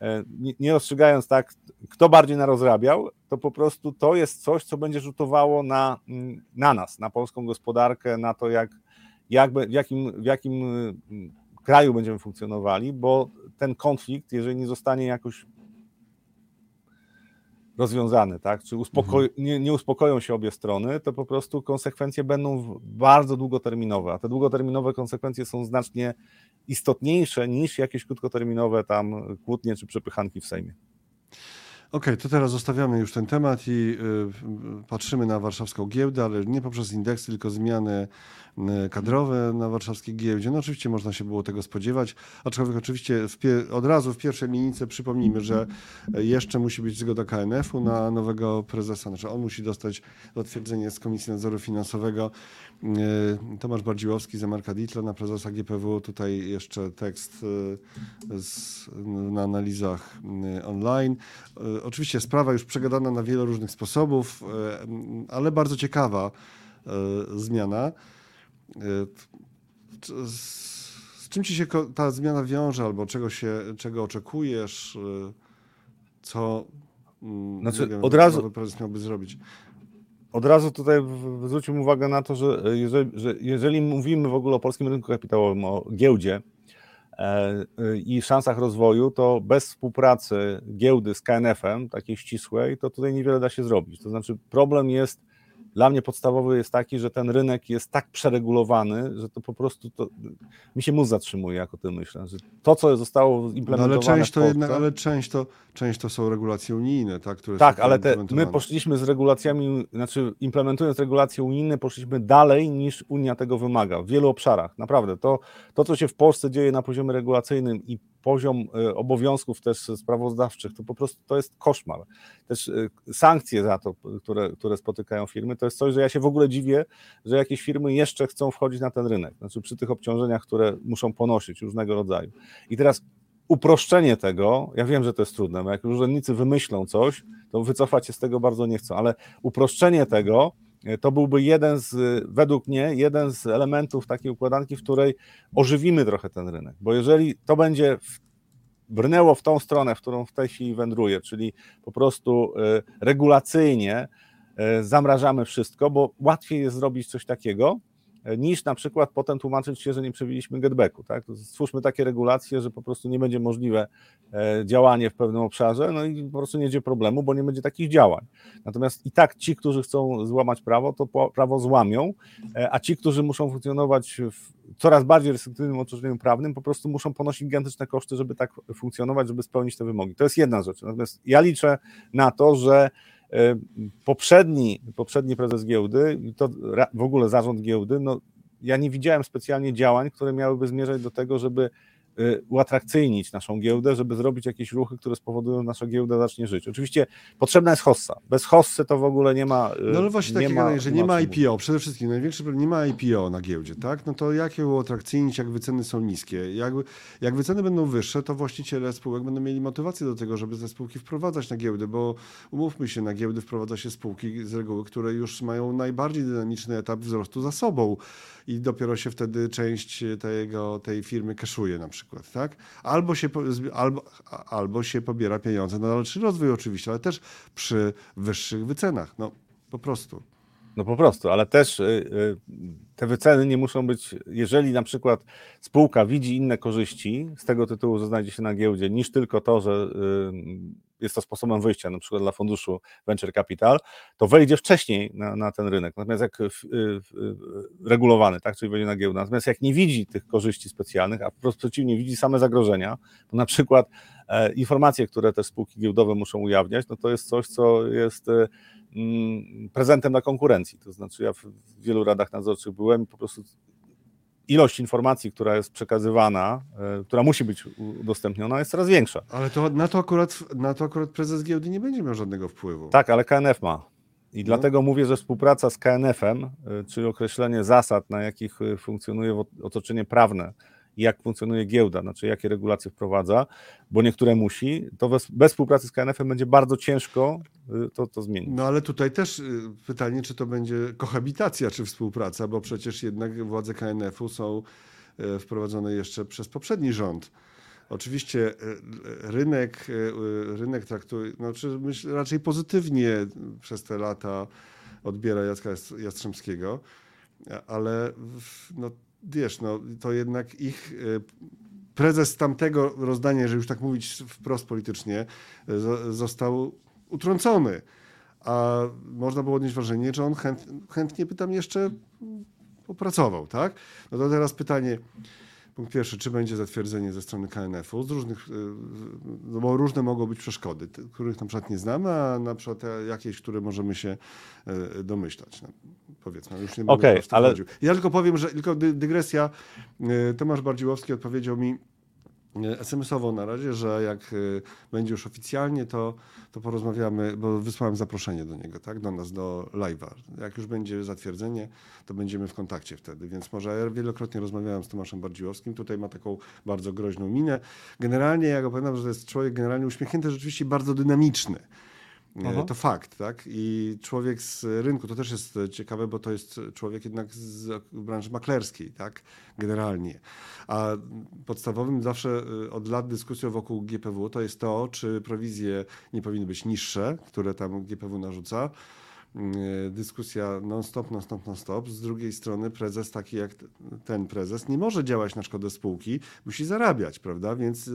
E, nie rozstrzygając tak, kto bardziej narozrabiał, to po prostu to jest coś, co będzie rzutowało na, mm, na nas, na polską gospodarkę, na to, jak, jak, w, jakim, w jakim mm, kraju będziemy funkcjonowali, bo ten konflikt, jeżeli nie zostanie jakoś rozwiązany, tak? Czy uspoko- mhm. nie, nie, uspokoją się obie strony, to po prostu konsekwencje będą bardzo długoterminowe, a te długoterminowe konsekwencje są znacznie istotniejsze niż jakieś krótkoterminowe tam kłótnie czy przepychanki w Sejmie. Okay, to teraz zostawiamy już ten temat i y, patrzymy na warszawską giełdę, ale nie poprzez indeksy, tylko zmiany y, kadrowe na warszawskiej giełdzie. No oczywiście można się było tego spodziewać, aczkolwiek oczywiście od razu w pierwszej linijce przypomnijmy, że jeszcze musi być zgoda KNF-u na nowego prezesa, znaczy on musi dostać zatwierdzenie z Komisji Nadzoru Finansowego. Y, Tomasz Bardziłowski za Marka Ditla na prezesa GPW, tutaj jeszcze tekst y, z, na analizach y, online. Oczywiście sprawa już przegadana na wiele różnych sposobów, ale bardzo ciekawa zmiana. Z czym ci się ta zmiana wiąże, albo czego, się, czego oczekujesz? Co znaczy, wiem, od razu prezes miałby zrobić? Od razu tutaj zwróćmy uwagę na to, że jeżeli, że jeżeli mówimy w ogóle o polskim rynku kapitałowym, o giełdzie e, e, i szansach rozwoju, to bez współpracy giełdy z KNF-em, takiej ścisłej, to tutaj niewiele da się zrobić. To znaczy problem jest dla mnie podstawowy jest taki, że ten rynek jest tak przeregulowany, że to po prostu to, mi się mózg zatrzymuje, jak o tym myślę, że to, co zostało implementowane no, ale część to jednak, ale część to, część to są regulacje unijne, tak? Które tak, ale te, my poszliśmy z regulacjami, znaczy implementując regulacje unijne, poszliśmy dalej niż Unia tego wymaga w wielu obszarach. Naprawdę, to, to co się w Polsce dzieje na poziomie regulacyjnym i poziom e, obowiązków też sprawozdawczych, to po prostu to jest koszmar. Też e, sankcje za to, które, które spotykają firmy, to jest coś, że ja się w ogóle dziwię, że jakieś firmy jeszcze chcą wchodzić na ten rynek, znaczy przy tych obciążeniach, które muszą ponosić różnego rodzaju. I teraz uproszczenie tego, ja wiem, że to jest trudne, bo jak urzędnicy wymyślą coś, to wycofać się z tego bardzo nie chcą, ale uproszczenie tego, to byłby jeden z, według mnie, jeden z elementów takiej układanki, w której ożywimy trochę ten rynek. Bo jeżeli to będzie brnęło w tą stronę, w którą w tej chwili wędruje, czyli po prostu e, regulacyjnie e, zamrażamy wszystko, bo łatwiej jest zrobić coś takiego, niż na przykład potem tłumaczyć się, że nie przebiliśmy getbacku. Tak? Stwórzmy takie regulacje, że po prostu nie będzie możliwe e, działanie w pewnym obszarze, no i po prostu nie będzie problemu, bo nie będzie takich działań. Natomiast i tak ci, którzy chcą złamać prawo, to prawo złamią, e, a ci, którzy muszą funkcjonować w coraz bardziej restrykcyjnym otoczeniu prawnym, po prostu muszą ponosić gigantyczne koszty, żeby tak funkcjonować, żeby spełnić te wymogi. To jest jedna rzecz. Natomiast ja liczę na to, że poprzedni, poprzedni prezes giełdy, to w ogóle zarząd giełdy, no ja nie widziałem specjalnie działań, które miałyby zmierzać do tego, żeby uatrakcyjnić naszą giełdę, żeby zrobić jakieś ruchy, które spowodują, że nasza giełda zacznie żyć. Oczywiście potrzebna jest hossa. Bez hossy to w ogóle nie ma. y, No ale właśnie nie takiego, ma, że nie ma. IPO, przede wszystkim największy problem, nie ma IPO na giełdzie, tak? No to jak ją uatrakcyjnić, jak wyceny są niskie? Jak, jak wyceny będą wyższe, to właściciele spółek będą mieli motywację do tego, żeby te spółki wprowadzać na giełdę, bo umówmy się, na giełdy wprowadza się spółki z reguły, które już mają najbardziej dynamiczny etap wzrostu za sobą i dopiero się wtedy część tego, tej firmy kaszuje na przykład, tak? Albo się, albo, albo się pobiera pieniądze na dalszy rozwój oczywiście, ale też przy wyższych wycenach, no po prostu. No po prostu, ale też y, y, te wyceny nie muszą być, jeżeli na przykład spółka widzi inne korzyści z tego tytułu, że znajdzie się na giełdzie, niż tylko to, że jest to sposobem wyjścia, na przykład dla funduszu Venture Capital, to wejdzie wcześniej na, na ten rynek, natomiast jak w, y, w, y, regulowany, tak, czyli wejdzie na giełdę, natomiast jak nie widzi tych korzyści specjalnych, a wprost przeciwnie, widzi same zagrożenia, to na przykład e, informacje, które te spółki giełdowe muszą ujawniać, no to jest coś, co jest e, mm, prezentem dla konkurencji. To znaczy, ja w w wielu radach nadzorczych byłem i po prostu ilość informacji, która jest przekazywana, e, która musi być udostępniona, jest coraz większa. Ale to na to akurat, na to akurat prezes giełdy nie będzie miał żadnego wpływu. Tak, ale KNF ma. I No. dlatego mówię, że współpraca z KNF-em, y, czyli określenie zasad, na jakich y, funkcjonuje otoczenie prawne jak funkcjonuje giełda, znaczy jakie regulacje wprowadza, bo niektóre musi, to bez, bez współpracy z KNF-em będzie bardzo ciężko y, to, to zmienić. No ale tutaj też y, pytanie, czy to będzie kohabitacja, czy współpraca, bo przecież jednak władze KNF-u są y, wprowadzone jeszcze przez poprzedni rząd. Oczywiście rynek, rynek traktuje, znaczy raczej pozytywnie przez te lata odbiera Jacka Jas- Jastrzębskiego, ale no, wiesz, no, to jednak ich y, prezes tamtego rozdania, że już tak mówić wprost politycznie, zo- został utrącony. A można było odnieść wrażenie, że on chęt, chętnie by tam jeszcze popracował, tak? No to teraz pytanie, punkt pierwszy, czy będzie zatwierdzenie ze strony KNF-u z różnych, y, no bo różne mogą być przeszkody, których na przykład nie znamy, a na przykład te jakieś, które możemy się y, domyślać. No, powiedzmy, już nie będę to ale-. Ja tylko powiem, że tylko dy, dygresja, Tomasz Bardziłowski odpowiedział mi SMS-owo na razie, że jak y, będzie już oficjalnie, to, to porozmawiamy, bo wysłałem zaproszenie do niego, tak, do nas, do live'a. Jak już będzie zatwierdzenie, to będziemy w kontakcie wtedy, więc może ja wielokrotnie rozmawiałem z Tomaszem Bardziłowskim, tutaj ma taką bardzo groźną minę. Generalnie, ja go że to jest człowiek generalnie uśmiechnięty, rzeczywiście bardzo dynamiczny. Aha. To fakt, tak? I człowiek z rynku, to też jest ciekawe, bo to jest człowiek jednak z branży maklerskiej, tak? Generalnie. A podstawowym zawsze e, od lat dyskusją wokół GPW to jest to, czy prowizje nie powinny być niższe, które tam GPW narzuca. E, Dyskusja non-stop, non-stop, non-stop. Z drugiej strony prezes taki jak ten prezes nie może działać na szkodę spółki, musi zarabiać, prawda? Więc e,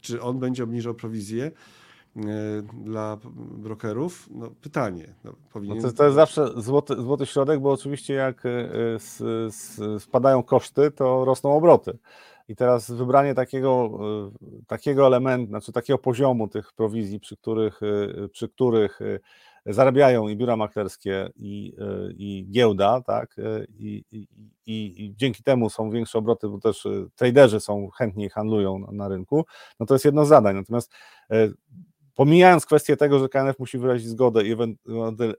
czy on będzie obniżał prowizję? E, dla brokerów? No, pytanie. No, No powinien... to, to jest zawsze złoty, złoty środek, bo oczywiście jak s- spadają koszty, to rosną obroty. I teraz wybranie takiego, y, takiego elementu, znaczy takiego poziomu tych prowizji, przy których, przy których zarabiają i biura maklerskie, i, i giełda, tak, i, i, i, dzięki temu są większe obroty, bo też traderzy są chętniej handlują na, na rynku, no to jest jedno z zadań. Natomiast Pomijając kwestię tego, że KNF musi wyrazić zgodę i ewen-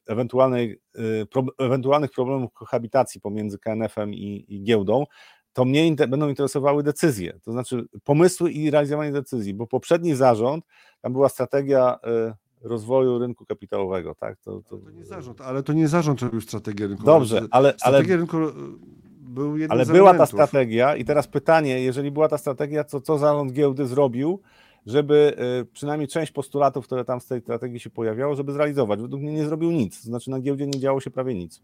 ewentualnej, y, ewentualnych problemów kohabitacji pomiędzy KNF-em i, i giełdą, to mnie inter, będą interesowały decyzje, to znaczy pomysły i realizowanie decyzji, bo poprzedni zarząd, tam była strategia y, rozwoju rynku kapitałowego, tak? To, to, To nie zarząd, ale to nie zarząd robił strategię rynku. Dobrze, ale, ale, Strategia rynku e, był ale była ta strategia i teraz pytanie, jeżeli była ta strategia, to co zarząd giełdy zrobił, żeby y, przynajmniej część postulatów, które tam z tej strategii się pojawiało, żeby zrealizować. Według mnie nie zrobił nic, to znaczy na giełdzie nie działo się prawie nic.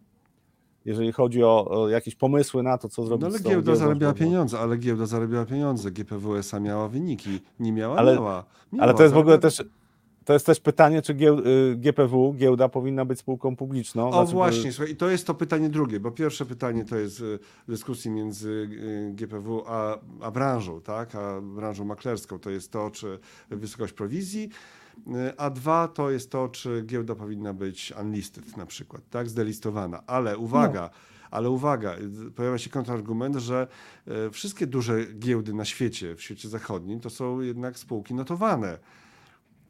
Jeżeli chodzi o, jakieś pomysły na to, co zrobić No ale giełda giełdą, zarabiała pieniądze, ale giełda zarabiała pieniądze. GPW SA miała wyniki. Nie miała, Ale- miała. miała. Ale to jest w ogóle też, to jest też pytanie, czy gieł, y, GPW, giełda powinna być spółką publiczną. O Znaczy, właśnie, słuchaj, i to jest to pytanie drugie, bo pierwsze pytanie to jest y, dyskusji między y, GPW a, a branżą, tak, a branżą maklerską, to jest to, czy wysokość prowizji, a dwa to jest to, czy giełda powinna być unlisted na przykład, tak, zdelistowana, ale uwaga, Ale uwaga, pojawia się kontrargument, że wszystkie duże giełdy na świecie, w świecie zachodnim, to są jednak spółki notowane.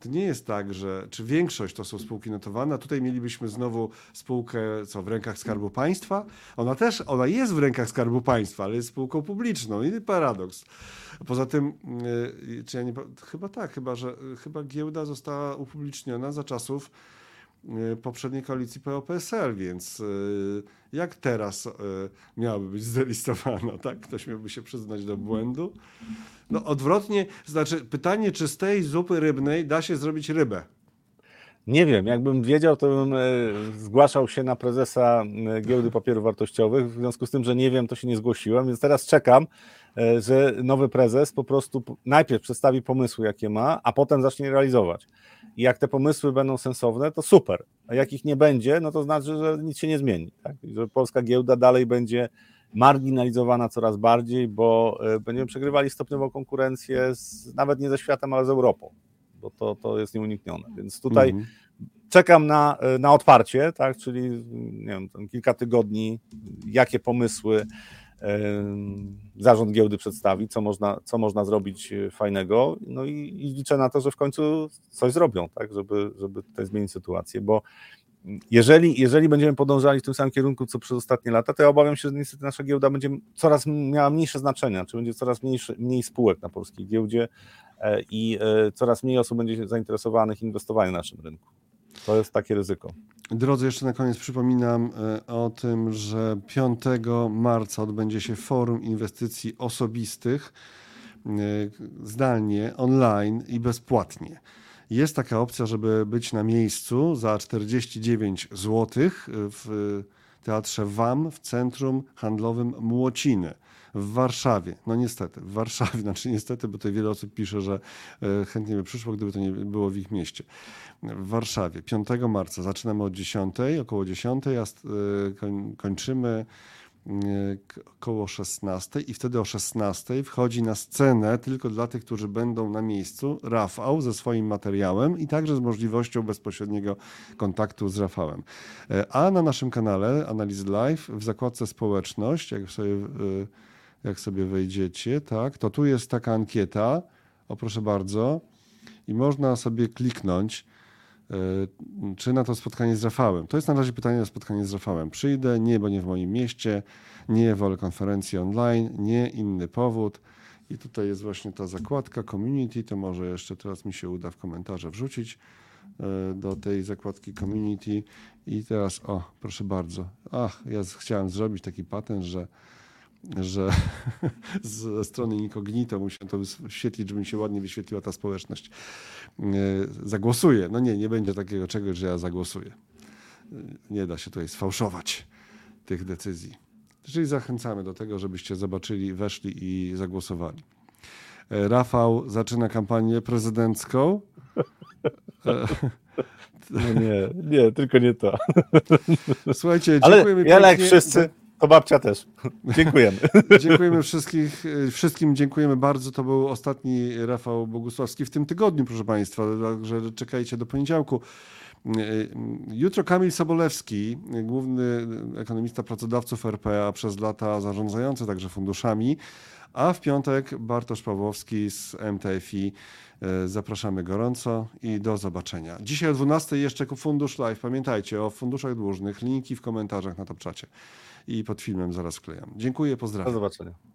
To nie jest tak, że czy większość to są spółki notowane, tutaj mielibyśmy znowu spółkę co w rękach Skarbu Państwa. Ona też, ona jest w rękach Skarbu Państwa, ale jest spółką publiczną i paradoks. Poza tym, yy, czy ja nie, chyba tak, chyba, że chyba giełda została upubliczniona za czasów poprzedniej koalicji PO-PSL, więc yy, jak teraz yy, miałaby być zelistowana, tak? Ktoś miałby się przyznać do błędu. No odwrotnie, znaczy pytanie, czy z tej zupy rybnej da się zrobić rybę? Nie wiem, jakbym wiedział, to bym e, zgłaszał się na prezesa e, giełdy papierów wartościowych. W związku z tym, że nie wiem, to się nie zgłosiłem, więc teraz czekam, e, że nowy prezes po prostu najpierw przedstawi pomysły, jakie ma, a potem zacznie realizować. I jak te pomysły będą sensowne, to super. A jak ich nie będzie, no to znaczy, że nic się nie zmieni. Tak? Że polska giełda dalej będzie marginalizowana coraz bardziej, bo będziemy przegrywali stopniowo konkurencję z, nawet nie ze światem, ale z Europą bo to, to jest nieuniknione. Więc tutaj mhm. czekam na, na otwarcie, tak, czyli nie wiem, kilka tygodni, jakie pomysły zarząd giełdy przedstawi, co można, co można zrobić fajnego, no i, i liczę na to, że w końcu coś zrobią, tak, żeby, żeby tutaj zmienić sytuację, bo jeżeli, jeżeli będziemy podążali w tym samym kierunku, co przez ostatnie lata, to ja obawiam się, że niestety nasza giełda będzie coraz miała mniejsze znaczenie, czy będzie coraz mniejszy, mniej spółek na polskiej giełdzie e, i e, coraz mniej osób będzie zainteresowanych inwestowaniem na naszym rynku. To jest takie ryzyko. Drodzy, jeszcze na koniec przypominam e, o tym, że 5 marca odbędzie się forum inwestycji osobistych zdalnie, online i bezpłatnie. Jest taka opcja, żeby być na miejscu za 49 zł w Teatrze WAM w Centrum Handlowym Młociny w Warszawie. No niestety, w Warszawie, znaczy niestety, bo tutaj wiele osób pisze, że e, chętnie by przyszło, gdyby to nie było w ich mieście. W Warszawie 5 marca zaczynamy od 10, około 10, a e, kończymy koło 16 i wtedy o 16 wchodzi na scenę tylko dla tych, którzy będą na miejscu Rafał ze swoim materiałem i także z możliwością bezpośredniego kontaktu z Rafałem. E, a na naszym kanale Analizy Live w zakładce społeczność, jak sobie, e, jak sobie wejdziecie, tak, to tu jest taka ankieta, o proszę bardzo, i można sobie kliknąć E, czy na to spotkanie z Rafałem. To jest na razie pytanie na spotkanie z Rafałem. Przyjdę, nie, bo nie w moim mieście, nie, wolę konferencji online, nie, inny powód. I tutaj jest właśnie ta zakładka community, to może jeszcze teraz mi się uda w komentarze wrzucić e, do tej zakładki community. I teraz, o, proszę bardzo. Ach, ja chciałem zrobić taki patent, że że ze strony incognito muszę to wyświetlić, żeby mi się ładnie wyświetliła ta społeczność. E, zagłosuję. No nie, nie będzie takiego czegoś, że ja zagłosuję. E, nie da się tutaj sfałszować tych decyzji. Czyli zachęcamy do tego, żebyście zobaczyli, weszli i zagłosowali. E, Rafał zaczyna kampanię prezydencką. No nie, nie, tylko nie to. Słuchajcie, dziękujemy Ale ja jak wszyscy, to babcia też. Dziękujemy. dziękujemy wszystkich, wszystkim dziękujemy bardzo. To był ostatni Rafał Bogusławski w tym tygodniu, proszę Państwa. Także czekajcie do poniedziałku. Jutro Kamil Sobolewski, główny ekonomista pracodawców RPA przez lata zarządzający także funduszami, a w piątek Bartosz Pawłowski z MTFI. Zapraszamy gorąco i do zobaczenia. Dzisiaj o 12 jeszcze Fundusz Live. Pamiętajcie o funduszach dłużnych. Linki w komentarzach na top czacie i pod filmem zaraz wklejam. Dziękuję, pozdrawiam. Do zobaczenia.